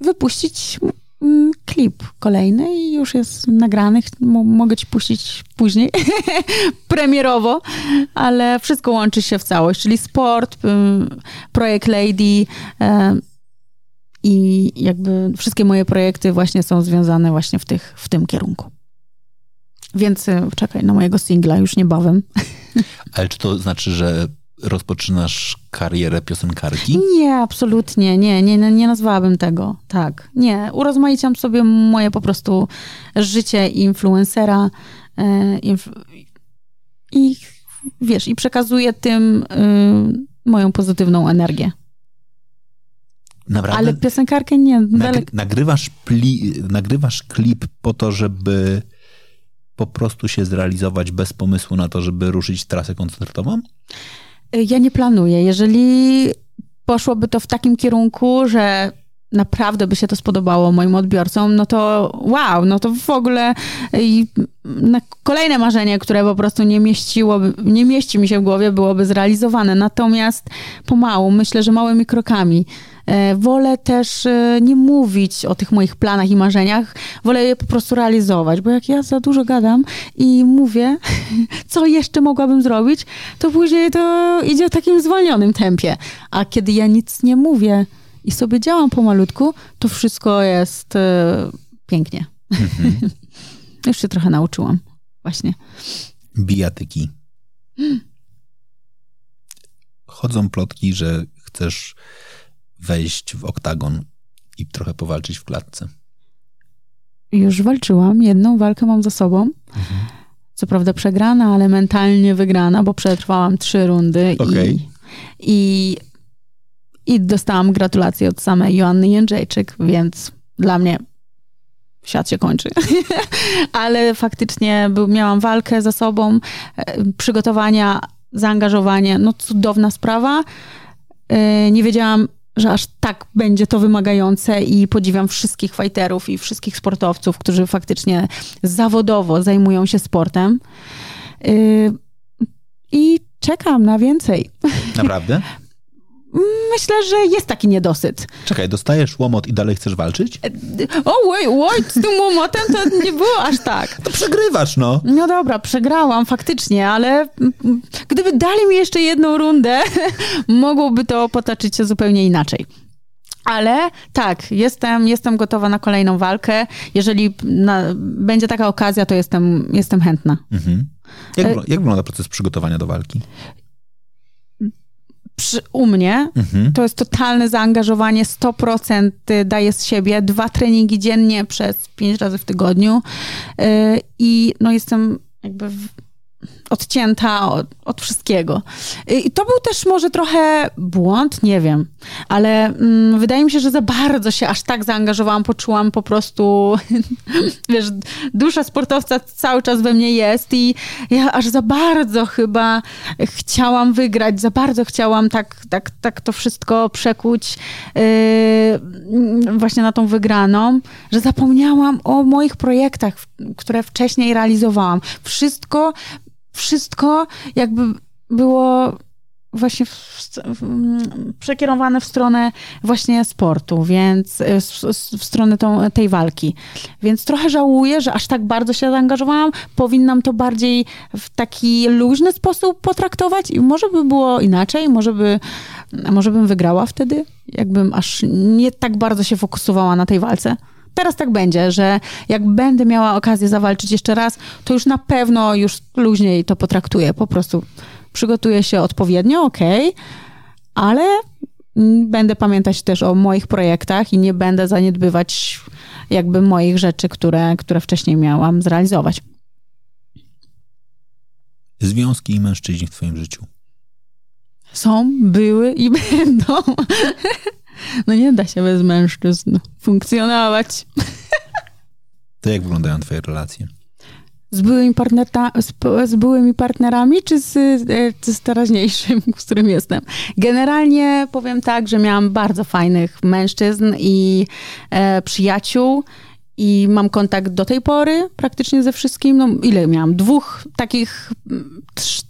wypuścić mm, klip kolejny i już jest nagrany. Mogę ci puścić później, premierowo, ale wszystko łączy się w całość, czyli sport, projekt Lady i jakby wszystkie moje projekty właśnie są związane właśnie w, tych, w tym kierunku. Więc y, czekaj na mojego singla już niebawem. Ale czy to znaczy, że rozpoczynasz karierę piosenkarki? Nie, absolutnie. Nie, nie, nie nazwałabym tego. Tak. Nie. Urozmaiciam sobie moje po prostu życie influencera e, i wiesz, i przekazuję tym y, moją pozytywną energię. Naprawdę? Ale piosenkarkę nie. Nagry, nagrywasz, pli, nagrywasz klip po to, żeby po prostu się zrealizować bez pomysłu na to, żeby ruszyć trasę koncertową? Ja nie planuję. Jeżeli poszłoby to w takim kierunku, że naprawdę by się to spodobało moim odbiorcom, no to wow, no to w ogóle na kolejne marzenie, które po prostu nie mieściło, nie mieści mi się w głowie, byłoby zrealizowane. Natomiast pomału, myślę, że małymi krokami. E, wolę też e, nie mówić o tych moich planach i marzeniach, wolę je po prostu realizować, bo jak ja za dużo gadam i mówię, co jeszcze mogłabym zrobić, to później to idzie w takim zwolnionym tempie. A kiedy ja nic nie mówię, i sobie działam pomalutku, to wszystko jest e, pięknie. Mhm. Już się trochę nauczyłam. Właśnie. Bijatyki. Chodzą plotki, że chcesz wejść w oktagon i trochę powalczyć w klatce. Już walczyłam. Jedną walkę mam za sobą. Mhm. Co prawda przegrana, ale mentalnie wygrana, bo przetrwałam trzy rundy. Okay. I, I i dostałam gratulacje od samej Joanny Jędrzejczyk, więc dla mnie świat się kończy. Ale faktycznie był, miałam walkę ze sobą, e, przygotowania, zaangażowanie, no cudowna sprawa. E, nie wiedziałam, że aż tak będzie to wymagające i podziwiam wszystkich fighterów i wszystkich sportowców, którzy faktycznie zawodowo zajmują się sportem. E, I czekam na więcej. Naprawdę? myślę, że jest taki niedosyt. Czekaj, dostajesz łomot i dalej chcesz walczyć? O, oj, oj, z tym łomotem to nie było aż tak. To przegrywasz, no. No dobra, przegrałam faktycznie, ale gdyby dali mi jeszcze jedną rundę, mogłoby to potoczyć się zupełnie inaczej. Ale tak, jestem, jestem gotowa na kolejną walkę. Jeżeli na, będzie taka okazja, to jestem, jestem chętna. Mhm. Jak, jak wygląda proces przygotowania do walki? Przy, u mnie mhm. to jest totalne zaangażowanie, 100% daję z siebie, dwa treningi dziennie przez pięć razy w tygodniu yy, i no jestem jakby w, odcięta od, od, wszystkiego. I to był też może trochę błąd, nie wiem, ale mm, wydaje mi się, że za bardzo się aż tak zaangażowałam, poczułam po prostu, wiesz, dusza sportowca cały czas we mnie jest i ja aż za bardzo chyba chciałam wygrać, za bardzo chciałam tak, tak, tak to wszystko przekuć yy, właśnie na tą wygraną, że zapomniałam o moich projektach, które wcześniej realizowałam. Wszystko wszystko jakby było właśnie w, w, przekierowane w stronę właśnie sportu, więc w, w stronę tą, tej walki. Więc trochę żałuję, że aż tak bardzo się zaangażowałam. Powinnam to bardziej w taki luźny sposób potraktować i może by było inaczej, może by, może bym wygrała wtedy, jakbym aż nie tak bardzo się fokusowała na tej walce teraz tak będzie, że jak będę miała okazję zawalczyć jeszcze raz, to już na pewno już luźniej to potraktuję. Po prostu przygotuję się odpowiednio, ok, ale będę pamiętać też o moich projektach i nie będę zaniedbywać jakby moich rzeczy, które, które wcześniej miałam zrealizować. Związki i mężczyźni w twoim życiu. Są, były i będą. No nie da się bez mężczyzn funkcjonować. To jak wyglądają twoje relacje? Z byłymi, partnerta, z, z byłymi partnerami, czy z, e, z teraźniejszym, z którym jestem? Generalnie powiem tak, że miałam bardzo fajnych mężczyzn i e, przyjaciół i mam kontakt do tej pory praktycznie ze wszystkim. No, ile miałam? Dwóch takich,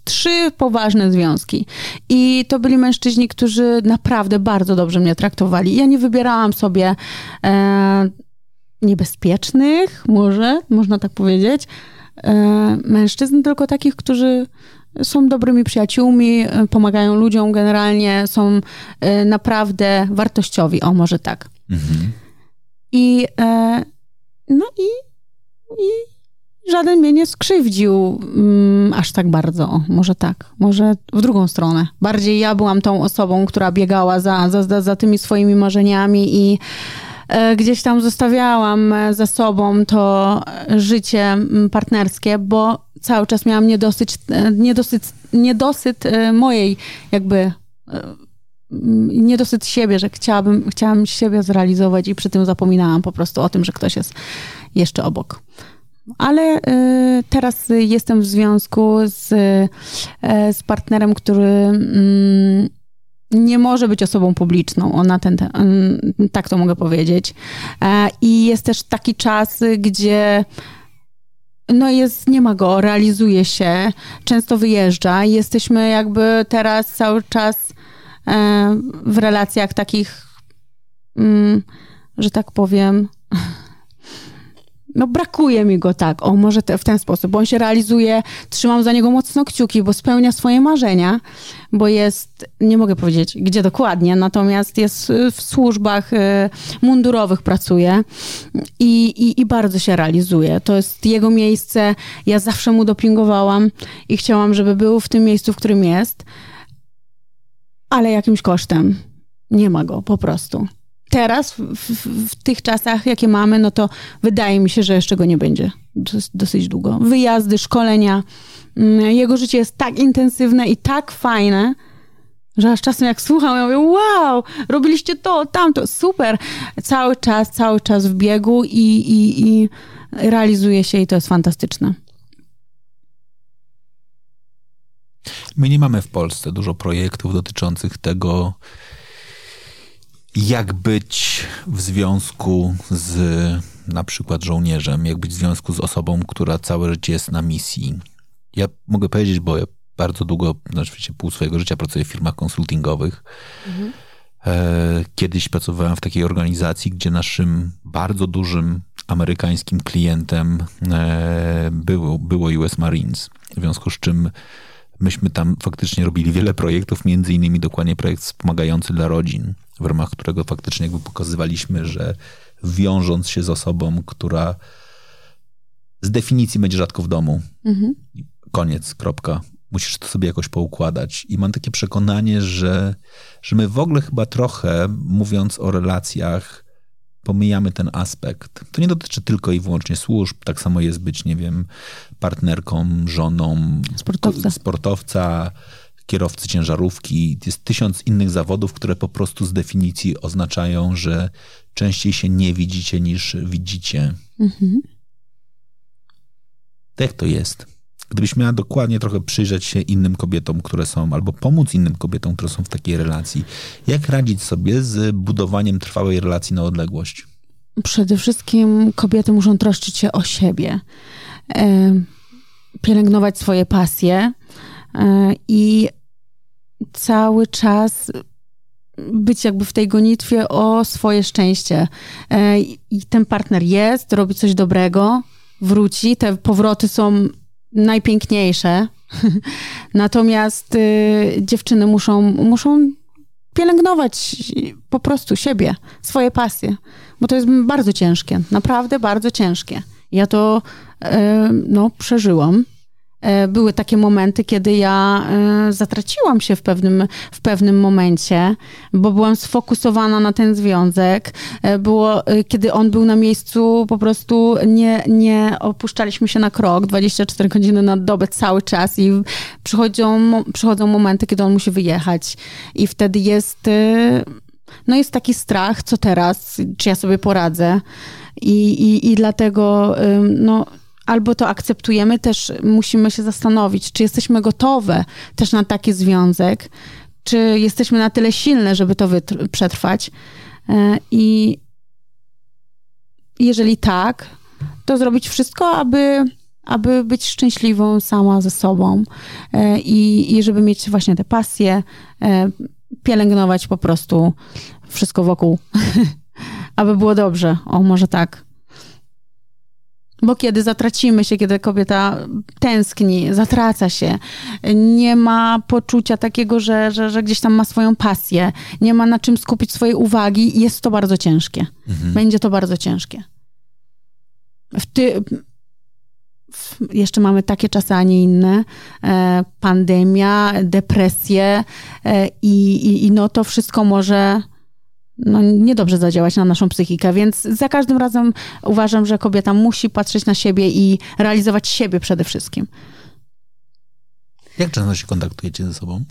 trzy poważne związki. I to byli mężczyźni, którzy naprawdę bardzo dobrze mnie traktowali. Ja nie wybierałam sobie e, niebezpiecznych, może, można tak powiedzieć, e, mężczyzn, tylko takich, którzy są dobrymi przyjaciółmi, e, pomagają ludziom generalnie, są e, naprawdę wartościowi, o może tak. Mhm. I e, no i, i żaden mnie nie skrzywdził mm, aż tak bardzo. Może tak, może w drugą stronę. Bardziej ja byłam tą osobą, która biegała za, za, za tymi swoimi marzeniami i e, gdzieś tam zostawiałam za sobą to życie mm, partnerskie, bo cały czas miałam niedosyt, e, niedosyt, niedosyt e, mojej jakby mm, niedosyt siebie, że chciałabym, chciałam siebie zrealizować i przy tym zapominałam po prostu o tym, że ktoś jest jeszcze obok. Ale y, teraz jestem w związku z, y, z partnerem, który y, nie może być osobą publiczną. Ona ten, ten, tak to mogę powiedzieć. E, I jest też taki czas, gdzie no jest, nie ma go, realizuje się, często wyjeżdża jesteśmy jakby teraz cały czas e, w relacjach takich, mm, że tak powiem, no brakuje mi go tak, o może te, w ten sposób, bo on się realizuje, trzymam za niego mocno kciuki, bo spełnia swoje marzenia, bo jest, nie mogę powiedzieć gdzie dokładnie, natomiast jest w służbach y, mundurowych pracuje i, i, i bardzo się realizuje. To jest jego miejsce, ja zawsze mu dopingowałam i chciałam, żeby był w tym miejscu, w którym jest, ale jakimś kosztem. Nie ma go po prostu teraz, w, w, w, tych czasach, jakie mamy, no to wydaje mi się, że jeszcze go nie będzie dosyć, dosyć długo. Wyjazdy, szkolenia. Mm, jego życie jest tak intensywne i tak fajne, że aż czasem jak słucham, ja mówię, wow, robiliście to, tamto, super. Cały czas, cały czas w biegu i, i, i realizuje się i to jest fantastyczne. My nie mamy w Polsce dużo projektów dotyczących tego, jak być w związku z na przykład żołnierzem, jak być w związku z osobą, która całe życie jest na misji. Ja mogę powiedzieć, bo ja bardzo długo, znaczy pół swojego życia pracuję w firmach konsultingowych. Mhm. Kiedyś pracowałem w takiej organizacji, gdzie naszym bardzo dużym amerykańskim klientem e, było, było US Marines. W związku z czym myśmy tam faktycznie robili wiele projektów, między innymi dokładnie projekt wspomagający dla rodzin w ramach którego faktycznie jakby pokazywaliśmy, że wiążąc się z osobą, która z definicji będzie rzadko w domu, mhm. koniec, kropka. Musisz to sobie jakoś poukładać. I mam takie przekonanie, że, że my w ogóle chyba trochę, mówiąc o relacjach, pomijamy ten aspekt. To nie dotyczy tylko i wyłącznie służb. Tak samo jest być, nie wiem, partnerką, żoną, sportowca, sportowca kierowcy ciężarówki. Jest tysiąc innych zawodów, które po prostu z definicji oznaczają, że częściej się nie widzicie niż widzicie. Mhm. Tak to jest. Gdybyś miała dokładnie trochę przyjrzeć się innym kobietom, które są, albo pomóc innym kobietom, które są w takiej relacji, jak radzić sobie z budowaniem trwałej relacji na odległość? Przede wszystkim kobiety muszą troszczyć się o siebie, pielęgnować swoje pasje e, i cały czas być jakby w tej gonitwie o swoje szczęście. E, I ten partner jest, robi coś dobrego, wróci, te powroty są najpiękniejsze. Natomiast y, dziewczyny muszą, muszą pielęgnować po prostu siebie, swoje pasje, bo to jest bardzo ciężkie, naprawdę bardzo ciężkie. Ja to y, no, przeżyłam. E, były takie momenty, kiedy ja e, zatraciłam się w pewnym, w pewnym momencie, bo byłam sfokusowana na ten związek. E, było, kiedy on był na miejscu, po prostu nie, nie opuszczaliśmy się na krok. 24 godziny na dobę cały czas i przychodzą, przychodzą momenty, kiedy on musi wyjechać. I wtedy jest, no jest taki strach, co teraz, czy ja sobie poradzę. I, i, i dlatego, no albo to akceptujemy, też musimy się zastanowić, czy jesteśmy gotowe też na taki związek, czy jesteśmy na tyle silne, żeby to przetrwać. E, I jeżeli tak, to zrobić wszystko, aby, aby być szczęśliwą sama ze sobą e, i, i żeby mieć właśnie te pasje, e, pielęgnować po prostu wszystko wokół, aby było dobrze. O, może tak. Bo kiedy zatracimy się, kiedy kobieta tęskni, zatraca się, nie ma poczucia takiego, że, że, że gdzieś tam ma swoją pasję, nie ma na czym skupić swojej uwagi, jest to bardzo ciężkie. Mhm. Będzie to bardzo ciężkie. W ty... Jeszcze mamy takie czasy, a nie inne. E, pandemia, depresje e, i, i, i no to wszystko może no, niedobrze zadziałać na naszą psychikę, więc za każdym razem uważam, że kobieta musi patrzeć na siebie i realizować siebie przede wszystkim. Jak często się kontaktujecie ze sobą?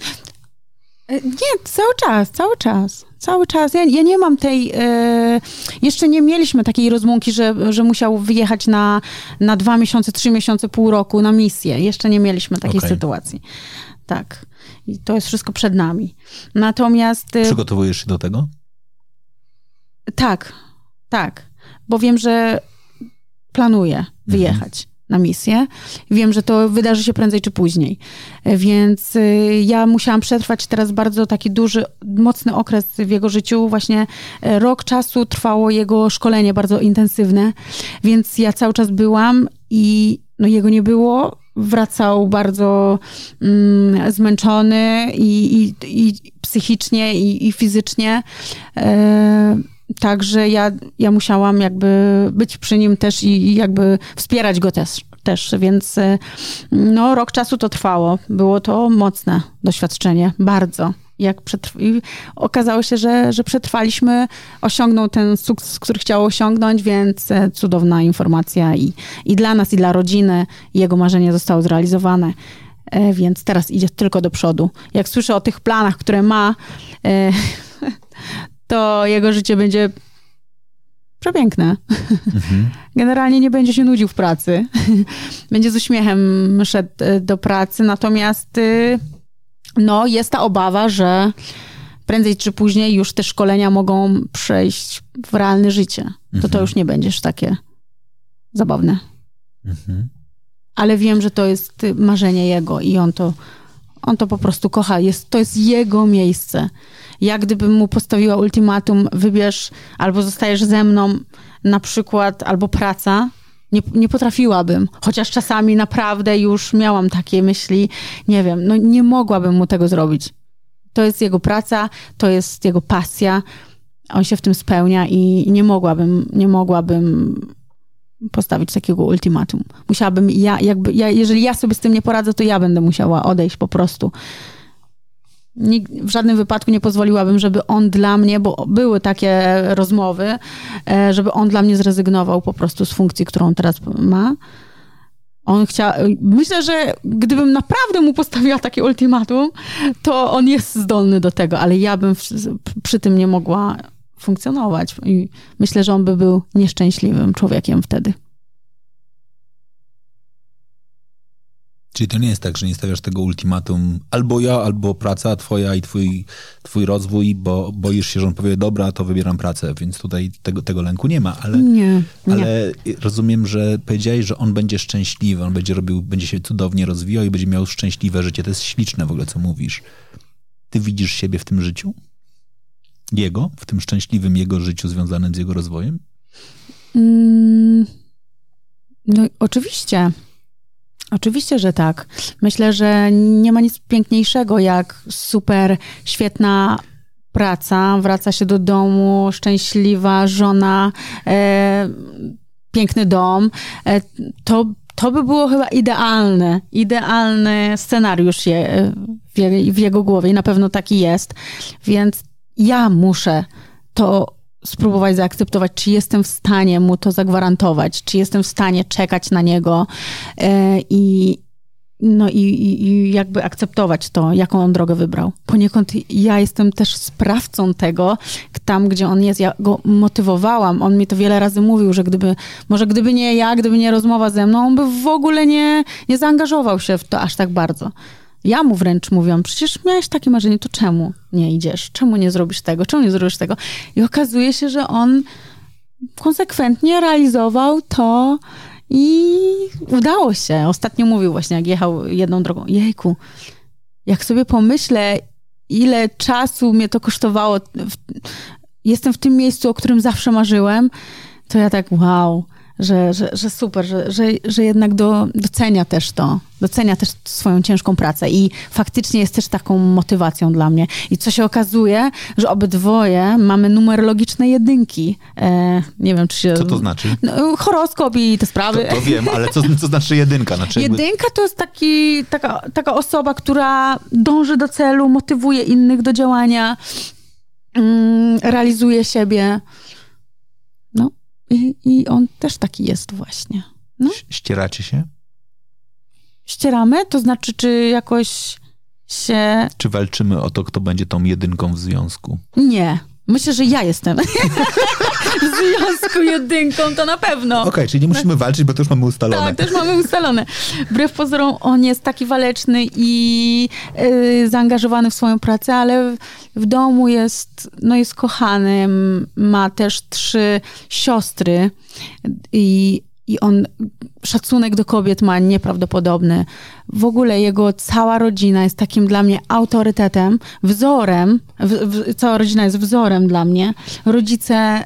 Nie, cały czas, cały czas. Cały czas. Ja, ja nie mam tej. E, jeszcze nie mieliśmy takiej rozłąki, że, że musiał wyjechać na, na dwa miesiące, trzy miesiące, pół roku na misję. Jeszcze nie mieliśmy takiej okay. sytuacji. Tak. I to jest wszystko przed nami. Natomiast. E, Przygotowujesz się do tego? Tak, tak. Bo wiem, że planuję wyjechać. Mhm na misję. Wiem, że to wydarzy się prędzej czy później. Więc y, ja musiałam przetrwać teraz bardzo taki duży, mocny okres w jego życiu. Właśnie e, rok czasu trwało jego szkolenie bardzo intensywne, więc ja cały czas byłam i no jego nie było. Wracał bardzo mm, zmęczony i, i, i psychicznie, i, i fizycznie. E, Także ja, ja musiałam jakby być przy nim też i, jakby wspierać go też, też, więc y, no, rok czasu to trwało. Było to mocne doświadczenie, bardzo. Jak I okazało się, że, że przetrwaliśmy, osiągnął ten sukces, który chciał osiągnąć, więc e, cudowna informacja i, i dla nas, i dla rodziny. Jego marzenie zostało zrealizowane e, więc teraz idzie tylko do przodu. Jak słyszę o tych planach, które ma, e, to jego życie będzie przepiękne. Mhm. Generalnie nie będzie się nudził w pracy. będzie z uśmiechem szedł e, do pracy, natomiast y, no, jest ta obawa, że prędzej czy później już te szkolenia mogą przejść w realne życie. To to mhm. już nie będziesz takie zabawne. Mhm. Ale wiem, że to jest marzenie jego i on to, on to po prostu kocha. Jest, to jest jego miejsce jak gdybym mu postawiła ultimatum, wybierz albo zostajesz ze mną, na przykład, albo praca, nie, nie potrafiłabym, chociaż czasami naprawdę już miałam takie myśli, nie wiem, no nie mogłabym mu tego zrobić. To jest jego praca, to jest jego pasja, on się w tym spełnia i nie mogłabym, nie mogłabym postawić takiego ultimatum. Musiałabym ja, jakby, ja, jeżeli ja sobie z tym nie poradzę, to ja będę musiała odejść po prostu w żadnym wypadku nie pozwoliłabym, żeby on dla mnie, bo były takie rozmowy, e, żeby on dla mnie zrezygnował po prostu z funkcji, którą teraz ma. On chciał, myślę, że gdybym naprawdę mu postawiła takie ultimatum, to on jest zdolny do tego, ale ja bym przy tym nie mogła funkcjonować. I myślę, że on by był nieszczęśliwym człowiekiem wtedy. Czyli to nie jest tak, że nie stawiasz tego ultimatum albo ja, albo praca twoja i twój, twój rozwój, bo boisz się, że on powie, dobra, to wybieram pracę, więc tutaj tego, tego lęku nie ma, ale, nie, nie. ale rozumiem, że powiedziałeś, że on będzie szczęśliwy, on będzie robił, będzie się cudownie rozwijał i będzie miał szczęśliwe życie. To jest śliczne w ogóle, co mówisz. Ty widzisz siebie w tym życiu? Jego? W tym szczęśliwym jego życiu związanym z jego rozwojem? Mm, no oczywiście. Oczywiście, że tak. Myślę, że nie ma nic piękniejszego jak super świetna praca, wraca się do domu, szczęśliwa żona, e, piękny dom. E, to, to by było chyba idealne, idealny scenariusz je, w, w jego głowie i na pewno taki jest. Więc ja muszę to spróbować zaakceptować, czy jestem w stanie mu to zagwarantować, czy jestem w stanie czekać na niego e, i, no i, i, jakby akceptować to, jaką on drogę wybrał. Poniekąd ja jestem też sprawcą tego, tam gdzie on jest, ja go motywowałam. On mi to wiele razy mówił, że gdyby, może gdyby nie ja, gdyby nie rozmowa ze mną, on by w ogóle nie, nie zaangażował się w to aż tak bardzo. Ja mu wręcz mówiłam, przecież miałeś takie marzenie, to czemu nie idziesz? Czemu nie zrobisz tego? Czemu nie zrobisz tego? I okazuje się, że on konsekwentnie realizował to i udało się. Ostatnio mówił właśnie, jak jechał jedną drogą. Jejku, jak sobie pomyślę, ile czasu mnie to kosztowało, jestem w tym miejscu, o którym zawsze marzyłem, to ja tak wow że, że, że super, że, że, że jednak do, docenia też to, docenia też swoją ciężką pracę i faktycznie jest też taką motywacją dla mnie. I co się okazuje, że obydwoje mamy numerologiczne jedynki. E, nie wiem, czy się... Co to znaczy? No, horoskop i te sprawy. To, to wiem, ale co, co znaczy jedynka? Znaczy jedynka to jest taki, taka, taka osoba, która dąży do celu, motywuje innych do działania, mm, realizuje siebie. I, I on też taki jest właśnie. No. Ścieracie się? Ścieramy? To znaczy, czy jakoś się... Czy walczymy o to, kto będzie tą jedynką w związku? Nie. Myślę, że ja jestem. w związku jedynką to na pewno. Okej, okay, czyli nie musimy walczyć, bo to już mamy ustalone. Tak, też mamy ustalone. Wbrew pozorom on jest taki waleczny i yy, zaangażowany w swoją pracę, ale w, w domu jest, no jest kochanym, ma też trzy siostry i i on szacunek do kobiet ma nieprawdopodobny. W ogóle jego cała rodzina jest takim dla mnie autorytetem, wzorem. W, w, cała rodzina jest wzorem dla mnie. Rodzice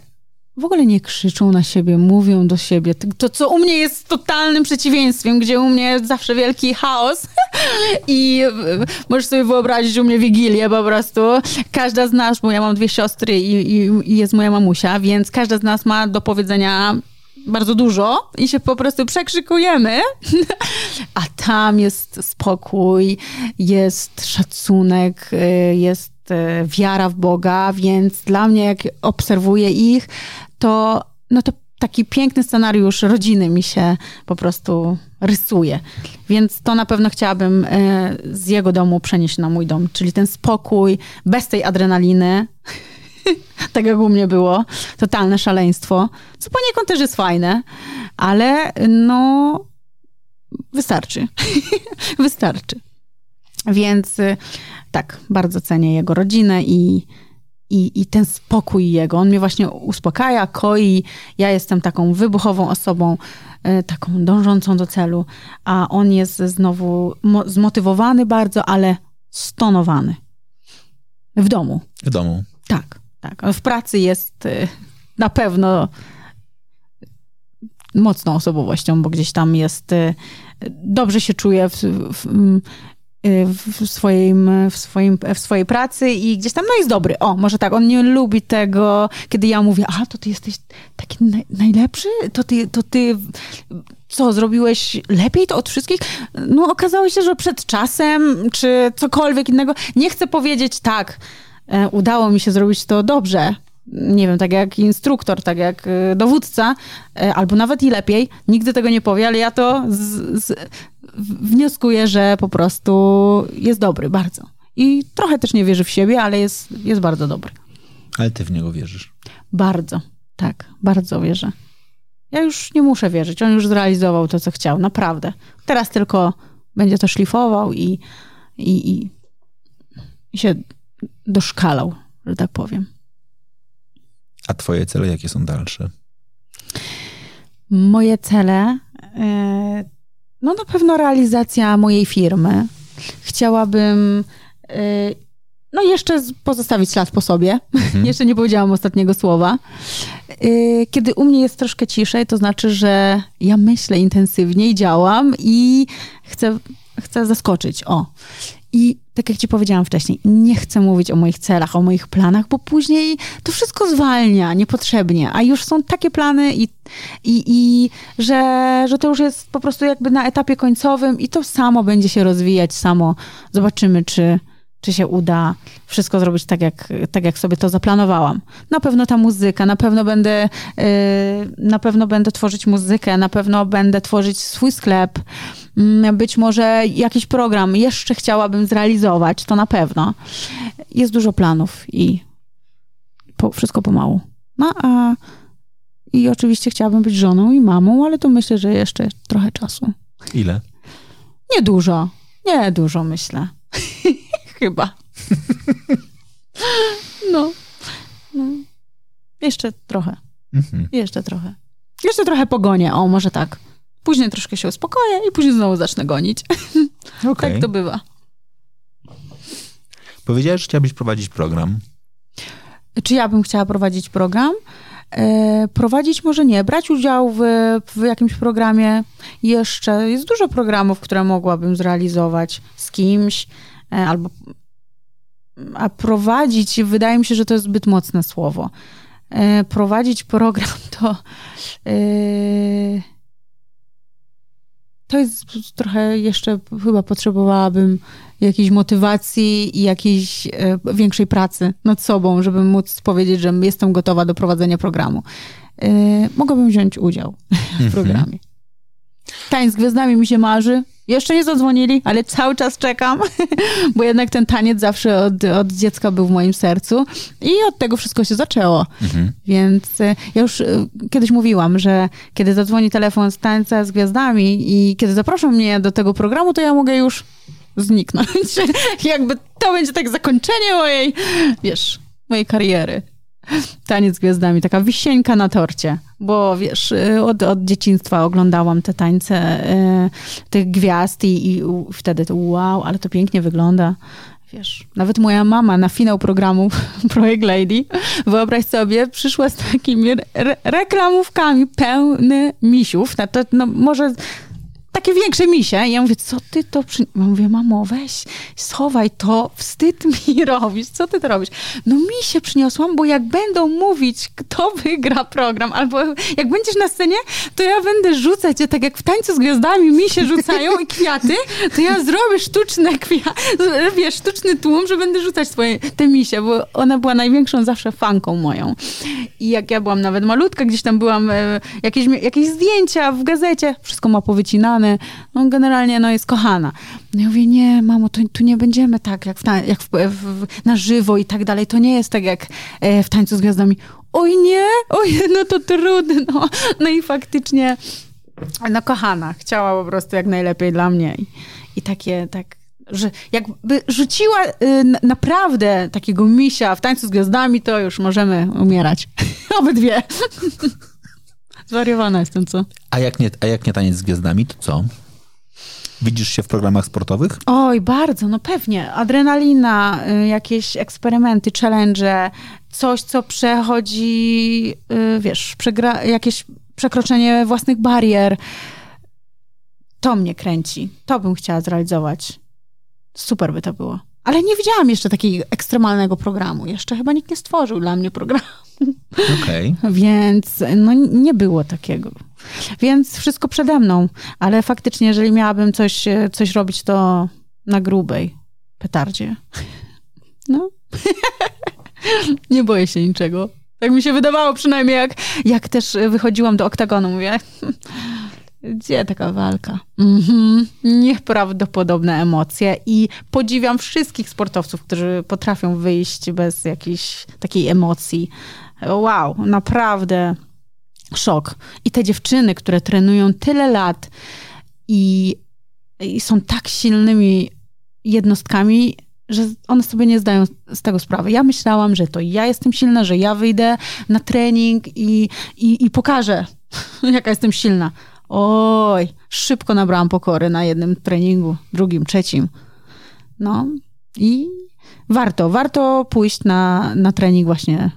w ogóle nie krzyczą na siebie, mówią do siebie. To, co u mnie jest totalnym przeciwieństwem, gdzie u mnie zawsze wielki chaos. I możesz sobie wyobrazić u mnie Wigilię po prostu. Każda z nas, bo ja mam dwie siostry i, i, i jest moja mamusia, więc każda z nas ma do powiedzenia bardzo dużo i się po prostu przekrzykujemy, a tam jest spokój, jest szacunek, y, jest y, wiara w Boga, więc dla mnie, jak obserwuję ich, to, no to taki piękny scenariusz rodziny mi się po prostu rysuje. Więc to na pewno chciałabym y, z jego domu przenieść na mój dom, czyli ten spokój, bez tej adrenaliny, tak jak u mnie było. Totalne szaleństwo, co poniekąd też jest fajne, ale no wystarczy. wystarczy. Więc y, tak, bardzo cenię jego rodzinę i, i, i ten spokój jego. On mnie właśnie uspokaja, koi. Ja jestem taką wybuchową osobą, y, taką dążącą do celu, a on jest znowu zmotywowany bardzo, ale stonowany. W domu. W domu. Tak. Tak, w pracy jest y, na pewno mocną osobowością, bo gdzieś tam jest, y, dobrze się czuje w, w, w, swoim, w, swoim, w swojej pracy i gdzieś tam, no jest dobry. O, może tak, on nie lubi tego, kiedy ja mówię, a to ty jesteś taki naj, najlepszy? To ty, to ty co, zrobiłeś lepiej to od wszystkich? No okazało się, że przed czasem, czy cokolwiek innego, nie chcę powiedzieć tak, E, udało mi się zrobić to dobrze, nie wiem, tak jak instruktor, tak jak e, dowódca, e, albo nawet i lepiej, nigdy tego nie powie, ale ja to z, z, wnioskuję, że po prostu jest dobry, bardzo. I trochę też nie wierzy w siebie, ale jest, jest bardzo dobry. Ale ty w niego wierzysz? Bardzo, tak, bardzo wierzę. Ja już nie muszę wierzyć, on już zrealizował to, co chciał, naprawdę. Teraz tylko będzie to szlifował i, i, i, i się doszkalał, że tak powiem. A twoje cele jakie są dalsze? Moje cele, e, no na pewno realizacja mojej firmy. Chciałabym e, no jeszcze pozostawić ślad po sobie. Mhm. jeszcze nie powiedziałam ostatniego słowa. E, kiedy u mnie jest troszkę ciszej, to znaczy, że ja myślę intensywniej, działam i chcę, chcę zaskoczyć. O. I tak jak ci powiedziałam wcześniej, nie chcę mówić o moich celach, o moich planach, bo później to wszystko zwalnia niepotrzebnie, a już są takie plany i, i, i że, że to już jest po prostu jakby na etapie końcowym i to samo będzie się rozwijać, samo zobaczymy, czy, czy się uda wszystko zrobić tak jak, tak, jak sobie to zaplanowałam. Na pewno ta muzyka, na pewno będę, yy, na pewno będę tworzyć muzykę, na pewno będę tworzyć swój sklep, być może jakiś program jeszcze chciałabym zrealizować, to na pewno. Jest dużo planów i po, wszystko pomału. No a i oczywiście chciałabym być żoną i mamą, ale to myślę, że jeszcze trochę czasu. Ile? Nie dużo. Nie dużo, myślę. Chyba. no. no. Jeszcze trochę. Mhm. Jeszcze trochę. Jeszcze trochę pogonię, o może tak. Później troszkę się uspokoję i później znowu zacznę gonić. Okay. tak to bywa. Powiedziałeś, że chciałabyś prowadzić program. Czy ja bym chciała prowadzić program? E, prowadzić może nie, brać udział w, w jakimś programie jeszcze. Jest dużo programów, które mogłabym zrealizować z kimś. E, albo a prowadzić, wydaje mi się, że to jest zbyt mocne słowo. E, prowadzić program to e, to jest trochę jeszcze chyba potrzebowałabym jakiejś motywacji i jakiejś większej pracy nad sobą, żeby móc powiedzieć, że jestem gotowa do prowadzenia programu. Mogłabym wziąć udział w mhm. programie. Tańc z gwiazdami mi się marzy. Jeszcze nie zadzwonili, ale cały czas czekam, bo jednak ten taniec zawsze od, od dziecka był w moim sercu i od tego wszystko się zaczęło. Mhm. Więc e, ja już e, kiedyś mówiłam, że kiedy zadzwoni telefon z tańca z gwiazdami i kiedy zaproszą mnie do tego programu, to ja mogę już zniknąć. Jakby to będzie tak zakończenie mojej, wiesz, mojej kariery. Taniec z gwiazdami, taka wisieńka na torcie, bo wiesz, y, od, od dzieciństwa oglądałam te tańce y, tych gwiazd i, i wtedy to wow, ale to pięknie wygląda. Wiesz, nawet moja mama na finał programu Projekt Lady, wyobraź sobie, przyszła z takimi re reklamówkami pełny misiów. No, to, no, może takie większe misie. I ja mówię, co ty to przy... Ja mówię, mamo, weź, schowaj to, wstyd mi robisz, co ty to robisz? No mi się przyniosłam, bo jak będą mówić, kto wygra program, albo jak będziesz na scenie, to ja będę rzucać je tak jak w tańcu z gwiazdami mi się rzucają i kwiaty, to ja zrobię sztuczne kwiaty, wiesz, sztuczny tłum, że będę rzucać swoje, te misie, bo ona była największą zawsze fanką moją. I jak ja byłam nawet malutka, gdzieś tam byłam, e, jakieś, jakieś zdjęcia w gazecie, wszystko ma powycinane, no generalnie no, jest kochana. No ja mówię, nie, mamo, to, tu nie będziemy tak jak, w, jak w, w, na żywo i tak dalej. To nie jest tak jak e, w Tańcu z Gwiazdami. Oj nie, oj, no to trudno. No i faktycznie, no kochana, chciała po prostu jak najlepiej dla mnie. I, i takie, tak, że jakby rzuciła y, naprawdę takiego misia w tańcu z gwiazdami, to już możemy umierać. Obydwie. Zwariowana jestem, co? A jak, nie, a jak nie taniec z gwiazdami, to co? Widzisz się w programach sportowych? Oj, bardzo, no pewnie. Adrenalina, y, jakieś eksperymenty, challenge, coś, co przechodzi, y, wiesz, przegra- jakieś przekroczenie własnych barier. To mnie kręci. To bym chciała zrealizować. Super by to było. Ale nie widziałam jeszcze takiego ekstremalnego programu. Jeszcze chyba nikt nie stworzył dla mnie programu. Okay. Więc no, nie było takiego. Więc wszystko przede mną. Ale faktycznie, jeżeli miałabym coś, coś robić, to na grubej petardzie. No. nie boję się niczego. Tak mi się wydawało przynajmniej, jak, jak też wychodziłam do oktagonu. Mówię, gdzie taka walka? Mhm. Nieprawdopodobne emocje i podziwiam wszystkich sportowców, którzy potrafią wyjść bez jakiejś takiej emocji. Wow, naprawdę szok. I te dziewczyny, które trenują tyle lat i, i są tak silnymi jednostkami, że one sobie nie zdają z tego sprawy. Ja myślałam, że to ja jestem silna, że ja wyjdę na trening i, i, i pokażę, jaka jestem silna. Oj, szybko nabrałam pokory na jednym treningu, drugim, trzecim. No i warto, warto pójść na, na trening właśnie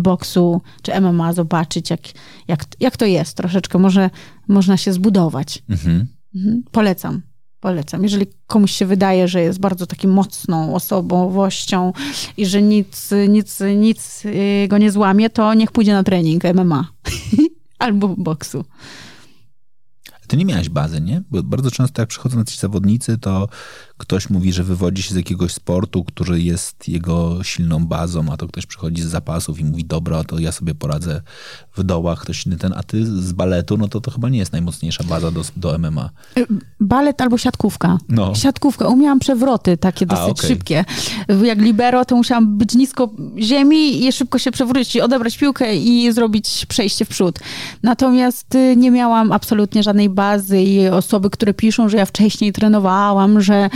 boksu czy MMA, zobaczyć jak, jak, jak to jest troszeczkę. Może można się zbudować. Mhm. Mhm. Polecam. Polecam. Jeżeli komuś się wydaje, że jest bardzo takim mocną osobowością i że nic, nic, nic y, go nie złamie, to niech pójdzie na trening MMA albo boksu. Ty nie miałeś bazy, nie? Bo bardzo często jak przychodzą ci zawodnicy, to ktoś mówi, że wywodzi się z jakiegoś sportu, który jest jego silną bazą, a to ktoś przychodzi z zapasów i mówi, dobra, to ja sobie poradzę w dołach, ktoś inny ten, a ty z baletu, no to to chyba nie jest najmocniejsza baza do, do MMA. Y, balet albo siatkówka. No. Siatkówka. Umiałam przewroty takie dosyć a, okay. szybkie. Jak libero, to musiałam być nisko ziemi i szybko się przewrócić, odebrać piłkę i zrobić przejście w przód. Natomiast y, nie miałam absolutnie żadnej bazy i osoby, które piszą, że ja wcześniej trenowałam, że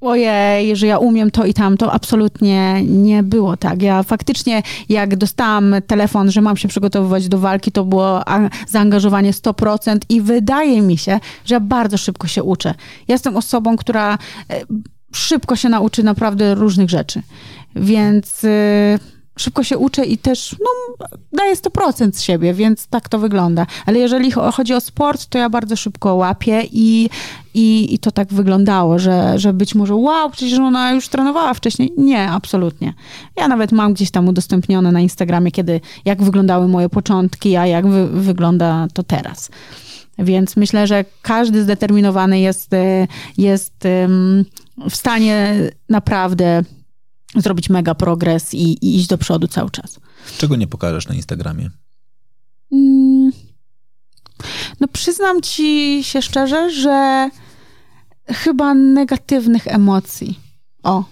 ojej, że ja umiem to i tamto, absolutnie nie było tak. Ja faktycznie, jak dostałam telefon, że mam się przygotowywać do walki, to było zaangażowanie 100% i wydaje mi się, że ja bardzo szybko się uczę. Jestem osobą, która e, szybko się nauczy naprawdę różnych rzeczy. Więc y, szybko się uczę i też no, daję 100% z siebie, więc tak to wygląda. Ale jeżeli chodzi o sport, to ja bardzo szybko łapię i, i, i to tak wyglądało, że, że być może wow, przecież ona już trenowała wcześniej. Nie, absolutnie. Ja nawet mam gdzieś tam udostępnione na Instagramie, kiedy, jak wyglądały moje początki, a jak wy, wygląda to teraz. Więc myślę, że każdy zdeterminowany jest, jest w stanie naprawdę zrobić mega progres i, i iść do przodu cały czas. Czego nie pokażesz na Instagramie? Mm. No przyznam ci się szczerze, że chyba negatywnych emocji. O.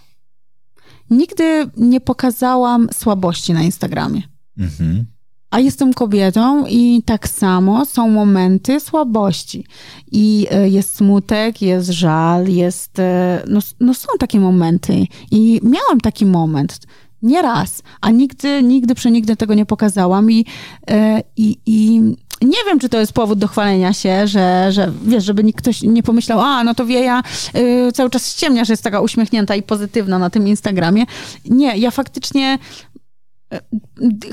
Nigdy nie pokazałam słabości na Instagramie. Mhm. A jestem kobietą i tak samo są momenty słabości. I e, jest smutek, jest żal, jest. E, no, no są takie momenty. I miałam taki moment. Nie raz, a nigdy, nigdy, przenigdy tego nie pokazałam. I, e, i, i nie wiem, czy to jest powód do chwalenia się, że, że wiesz, żeby nikt ktoś nie pomyślał, a no to Wieja y, cały czas ściemnia, że jest taka uśmiechnięta i pozytywna na tym Instagramie. Nie, ja faktycznie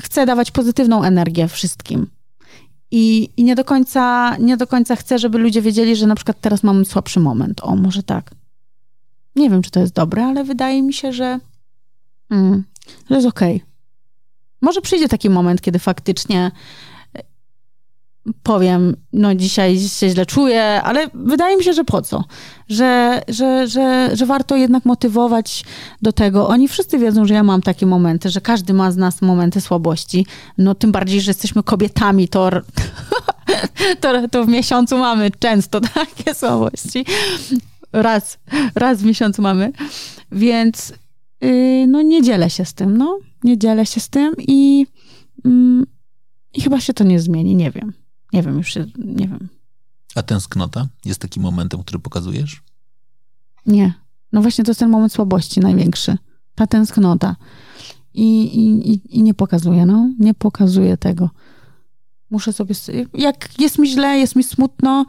chcę dawać pozytywną energię wszystkim. I, I nie, do końca, nie do końca chcę, żeby ludzie wiedzieli, że na przykład teraz mam słabszy moment. O, może tak. Nie wiem, czy to jest dobre, ale wydaje mi się, że, mm, że jest okej. Okay. Może przyjdzie taki moment, kiedy faktycznie powiem, no dzisiaj się źle czuję, ale wydaje mi się, że po co? Że, że, że, że warto jednak motywować do tego. Oni wszyscy wiedzą, że ja mam takie momenty, że każdy ma z nas momenty słabości. No tym bardziej, że jesteśmy kobietami, to, to, to w miesiącu mamy często takie słabości. Raz, raz w miesiącu mamy. Więc yy, no nie dzielę się z tym, no. Nie dzielę się z tym i, yy, i chyba się to nie zmieni, nie wiem. Nie wiem, już się, nie wiem. A tęsknota jest takim momentem, który pokazujesz? Nie. No właśnie to jest ten moment słabości największy. Ta tęsknota. I, i, i nie pokazuję, no. Nie pokazuję tego. Muszę sobie... Jak jest mi źle, jest mi smutno,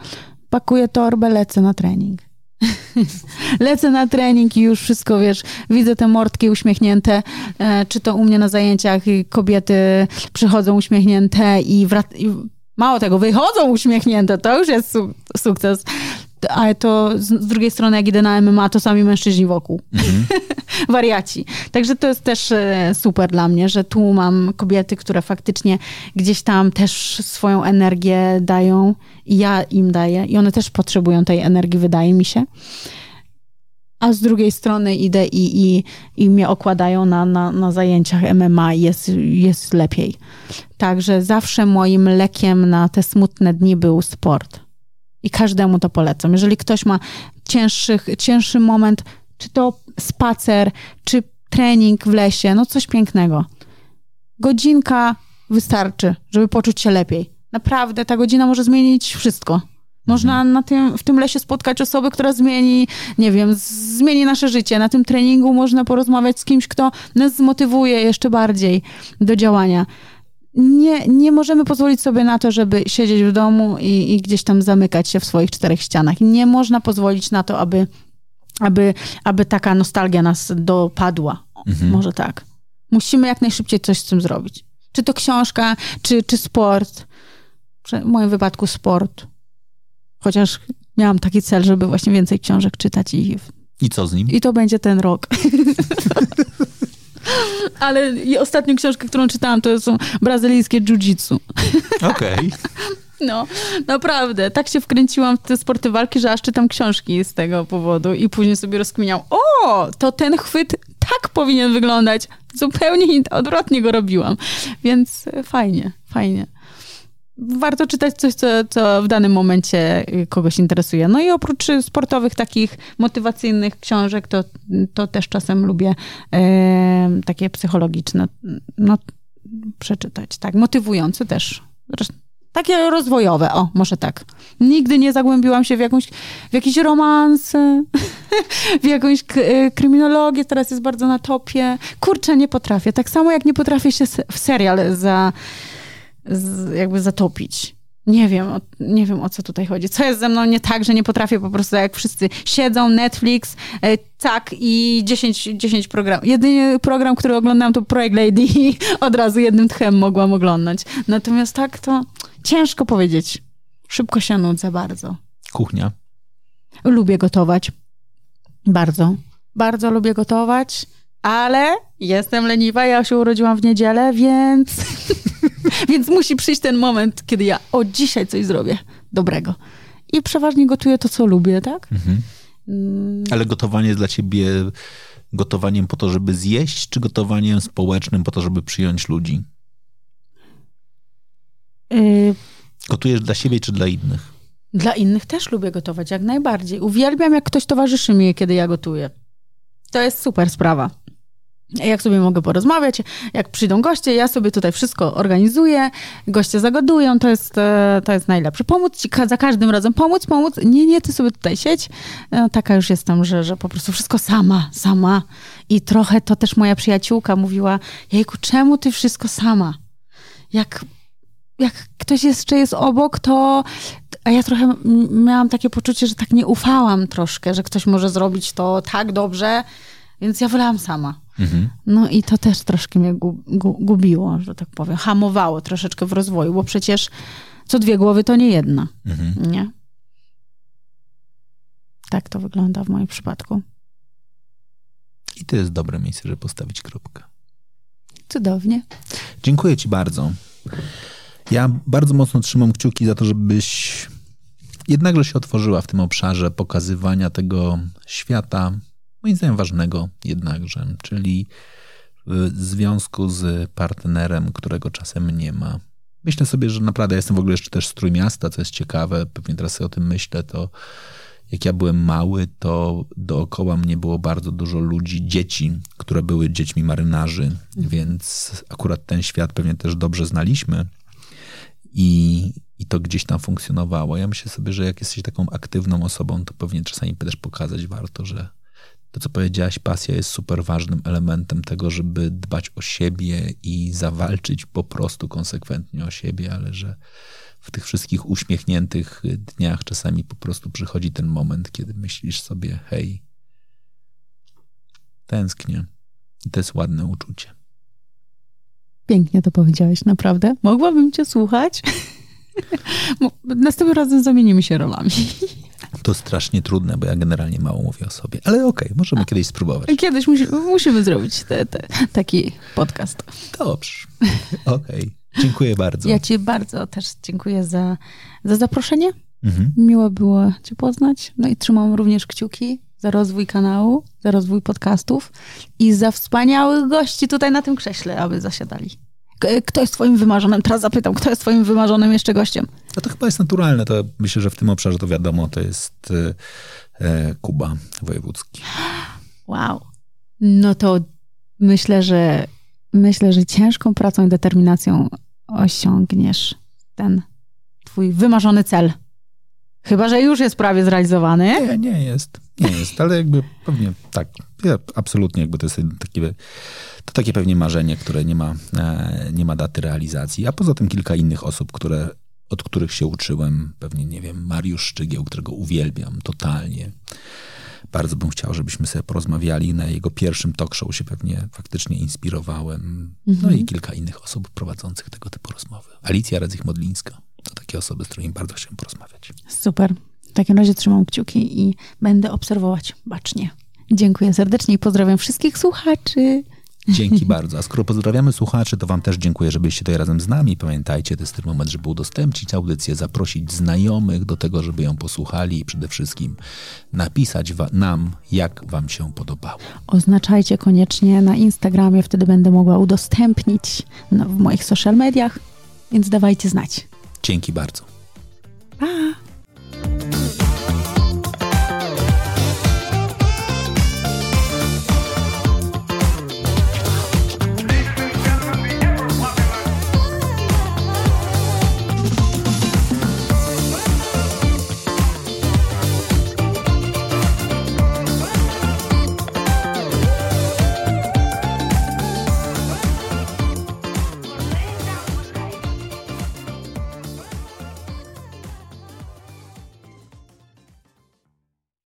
pakuję torbę, lecę na trening. lecę na trening i już wszystko, wiesz, widzę te mordki uśmiechnięte, e, czy to u mnie na zajęciach kobiety przychodzą uśmiechnięte i, wrac- i Mało tego, wychodzą uśmiechnięte, to już jest su sukces. Ale to z, drugiej strony, jak idę na MMA, to sami mężczyźni wokół. Mhm. Wariaci. Także to jest też e, super dla mnie, że tu mam kobiety, które faktycznie gdzieś tam też swoją energię dają i ja im daję. I one też potrzebują tej energii, wydaje mi się a z drugiej strony idę i, i, i mnie okładają na, na, na zajęciach MMA i jest, jest lepiej. Także zawsze moim lekiem na te smutne dni był sport. I każdemu to polecam. Jeżeli ktoś ma cięższy, cięższy moment, czy to spacer, czy trening w lesie, no coś pięknego. Godzinka wystarczy, żeby poczuć się lepiej. Naprawdę, ta godzina może zmienić wszystko. Można na tym, w tym lesie spotkać osobę, która zmieni, nie wiem, zmieni nasze życie. Na tym treningu można porozmawiać z kimś, kto nas zmotywuje jeszcze bardziej do działania. Nie, nie możemy pozwolić sobie na to, żeby siedzieć w domu i, i gdzieś tam zamykać się w swoich czterech ścianach. Nie można pozwolić na to, aby, aby, aby taka nostalgia nas dopadła. Mhm. Może tak. Musimy jak najszybciej coś z tym zrobić. Czy to książka, czy, czy sport. W moim wypadku sport Chociaż miałam taki cel, żeby właśnie więcej książek czytać i. I co z nim? I to będzie ten rok. Ale i ostatnią książkę, którą czytałam, to są brazylijskie jiu-jitsu. Okej. Okay. No, naprawdę. Tak się wkręciłam w te sporty walki, że aż czytam książki z tego powodu i później sobie rozkminiam, o, to ten chwyt tak powinien wyglądać. Zupełnie odwrotnie go robiłam. Więc fajnie, fajnie warto czytać coś, co, co w danym momencie kogoś interesuje. No i oprócz sportowych, takich motywacyjnych książek, to, to też czasem lubię e, takie psychologiczne, no, przeczytać. Tak, motywujące też. Takie rozwojowe, o, może tak. Nigdy nie zagłębiłam się w, jakąś, w jakiś romans, w jakąś kryminologię, teraz jest bardzo na topie. Kurczę, nie potrafię. Tak samo jak nie potrafię się w serial za z, jakby zatopić. Nie wiem, nie wiem o co tutaj chodzi. Co jest ze mną nie tak, że nie potrafię po prostu jak wszyscy siedzą, Netflix, e, tak i 10, 10 programów. Jedyny program, który oglądałam to Project Lady i od razu jednym tchem mogłam oglądać. Natomiast tak to ciężko powiedzieć. Szybko się nudzę bardzo. Kuchnia. Lubię gotować. Bardzo. Bardzo lubię gotować, ale jestem leniwa. Ja się urodziłam w niedzielę, więc Więc musi przyjść ten moment, kiedy ja o dzisiaj coś zrobię dobrego. I przeważnie gotuję to, co lubię, tak? Mhm. Mm. Ale gotowanie jest dla ciebie gotowaniem po to, żeby zjeść, czy gotowaniem społecznym po to, żeby przyjąć ludzi? Yy, Gotujesz dla siebie czy dla innych? Dla innych też lubię gotować, jak najbardziej. Uwielbiam, jak ktoś towarzyszy mi, kiedy ja gotuję. To jest super sprawa. Jak sobie mogę porozmawiać, jak przyjdą goście, ja sobie tutaj wszystko organizuję, goście zagadują, to jest, e, to jest najlepsze. Pomóc ci za każdym razem, pomóc, pomóc. Nie, nie, ty sobie tutaj siedź. No, taka już jestem, że, że po prostu wszystko sama, sama. I trochę to też moja przyjaciółka mówiła, jejku, czemu ty wszystko sama? Jak, jak ktoś jeszcze jest obok, to... A ja trochę miałam takie poczucie, że tak nie ufałam troszkę, że ktoś może zrobić to tak dobrze, więc ja wolałam sama. Mhm. No i to też troszkę mnie gu, gu, gubiło, że tak powiem. Hamowało troszeczkę w rozwoju, bo przecież co dwie głowy to nie jedna. Mhm. Nie? Tak to wygląda w moim przypadku. I to jest dobre miejsce, żeby postawić kropkę. Cudownie. Dziękuję Ci bardzo. Ja bardzo mocno trzymam kciuki za to, żebyś jednakże się otworzyła w tym obszarze pokazywania tego świata moim zdaniem ważnego jednakże, czyli w związku z partnerem, którego czasem nie ma. Myślę sobie, że naprawdę jestem w ogóle jeszcze też z Trójmiasta, co jest ciekawe, pewnie teraz sobie o tym myślę, to jak ja byłem mały, to dookoła mnie było bardzo dużo ludzi, dzieci, które były dziećmi marynarzy, więc akurat ten świat pewnie też dobrze znaliśmy i, i to gdzieś tam funkcjonowało. Ja myślę sobie, że jak jesteś taką aktywną osobą, to pewnie czasami też pokazać warto, że to, co powiedziałaś, pasja jest super ważnym elementem tego, żeby dbać o siebie i zawalczyć po prostu konsekwentnie o siebie, ale że w tych wszystkich uśmiechniętych dniach czasami po prostu przychodzi ten moment, kiedy myślisz sobie, hej, tęsknię. I to jest ładne uczucie. Pięknie to powiedziałeś, naprawdę. Mogłabym cię słuchać. Następnym razem zamienimy się rolami. To strasznie trudne, bo ja generalnie mało mówię o sobie. Ale okej, okay, możemy A, kiedyś spróbować. Kiedyś musi, musimy zrobić te, te, taki podcast. Dobrze. Okej. Okay. Dziękuję bardzo. Ja ci bardzo też dziękuję za, za zaproszenie. Mhm. Miło było cię poznać. No i trzymam również kciuki za rozwój kanału, za rozwój podcastów i za wspaniałych gości tutaj na tym krześle, aby zasiadali. Kto jest twoim wymarzonym? Teraz zapytam, kto jest twoim wymarzonym jeszcze gościem? No to chyba jest naturalne. To myślę, że w tym obszarze to wiadomo, to jest e, e, Kuba Wojewódzki. Wow. No to myślę, że myślę, że ciężką pracą i determinacją osiągniesz ten twój wymarzony cel. Chyba, że już jest prawie zrealizowany. Nie, nie jest. Nie jest, ale jakby pewnie tak. Ja absolutnie jakby to jest takie, to takie pewnie marzenie, które nie ma, e, nie ma daty realizacji. A poza tym kilka innych osób, które, od których się uczyłem. Pewnie, nie wiem, Mariusz Szczygieł, którego uwielbiam totalnie. Bardzo bym chciał, żebyśmy sobie porozmawiali. Na jego pierwszym talk show się pewnie faktycznie inspirowałem. No mhm. i kilka innych osób prowadzących tego typu rozmowy. Alicja Redzich-Modlińska. To takie osoby, z którymi bardzo chciałem porozmawiać. Super. W takim razie trzymam kciuki i będę obserwować bacznie. Dziękuję serdecznie i pozdrawiam wszystkich słuchaczy. Dzięki bardzo. A skoro pozdrawiamy słuchaczy, to Wam też dziękuję, że byliście tutaj razem z nami. Pamiętajcie, to jest ten moment, żeby udostępnić audycję, zaprosić znajomych do tego, żeby ją posłuchali i przede wszystkim napisać nam, jak Wam się podobało. Oznaczajcie koniecznie na Instagramie, wtedy będę mogła udostępnić no, w moich social mediach, więc dawajcie znać. Dzięki bardzo. Pa!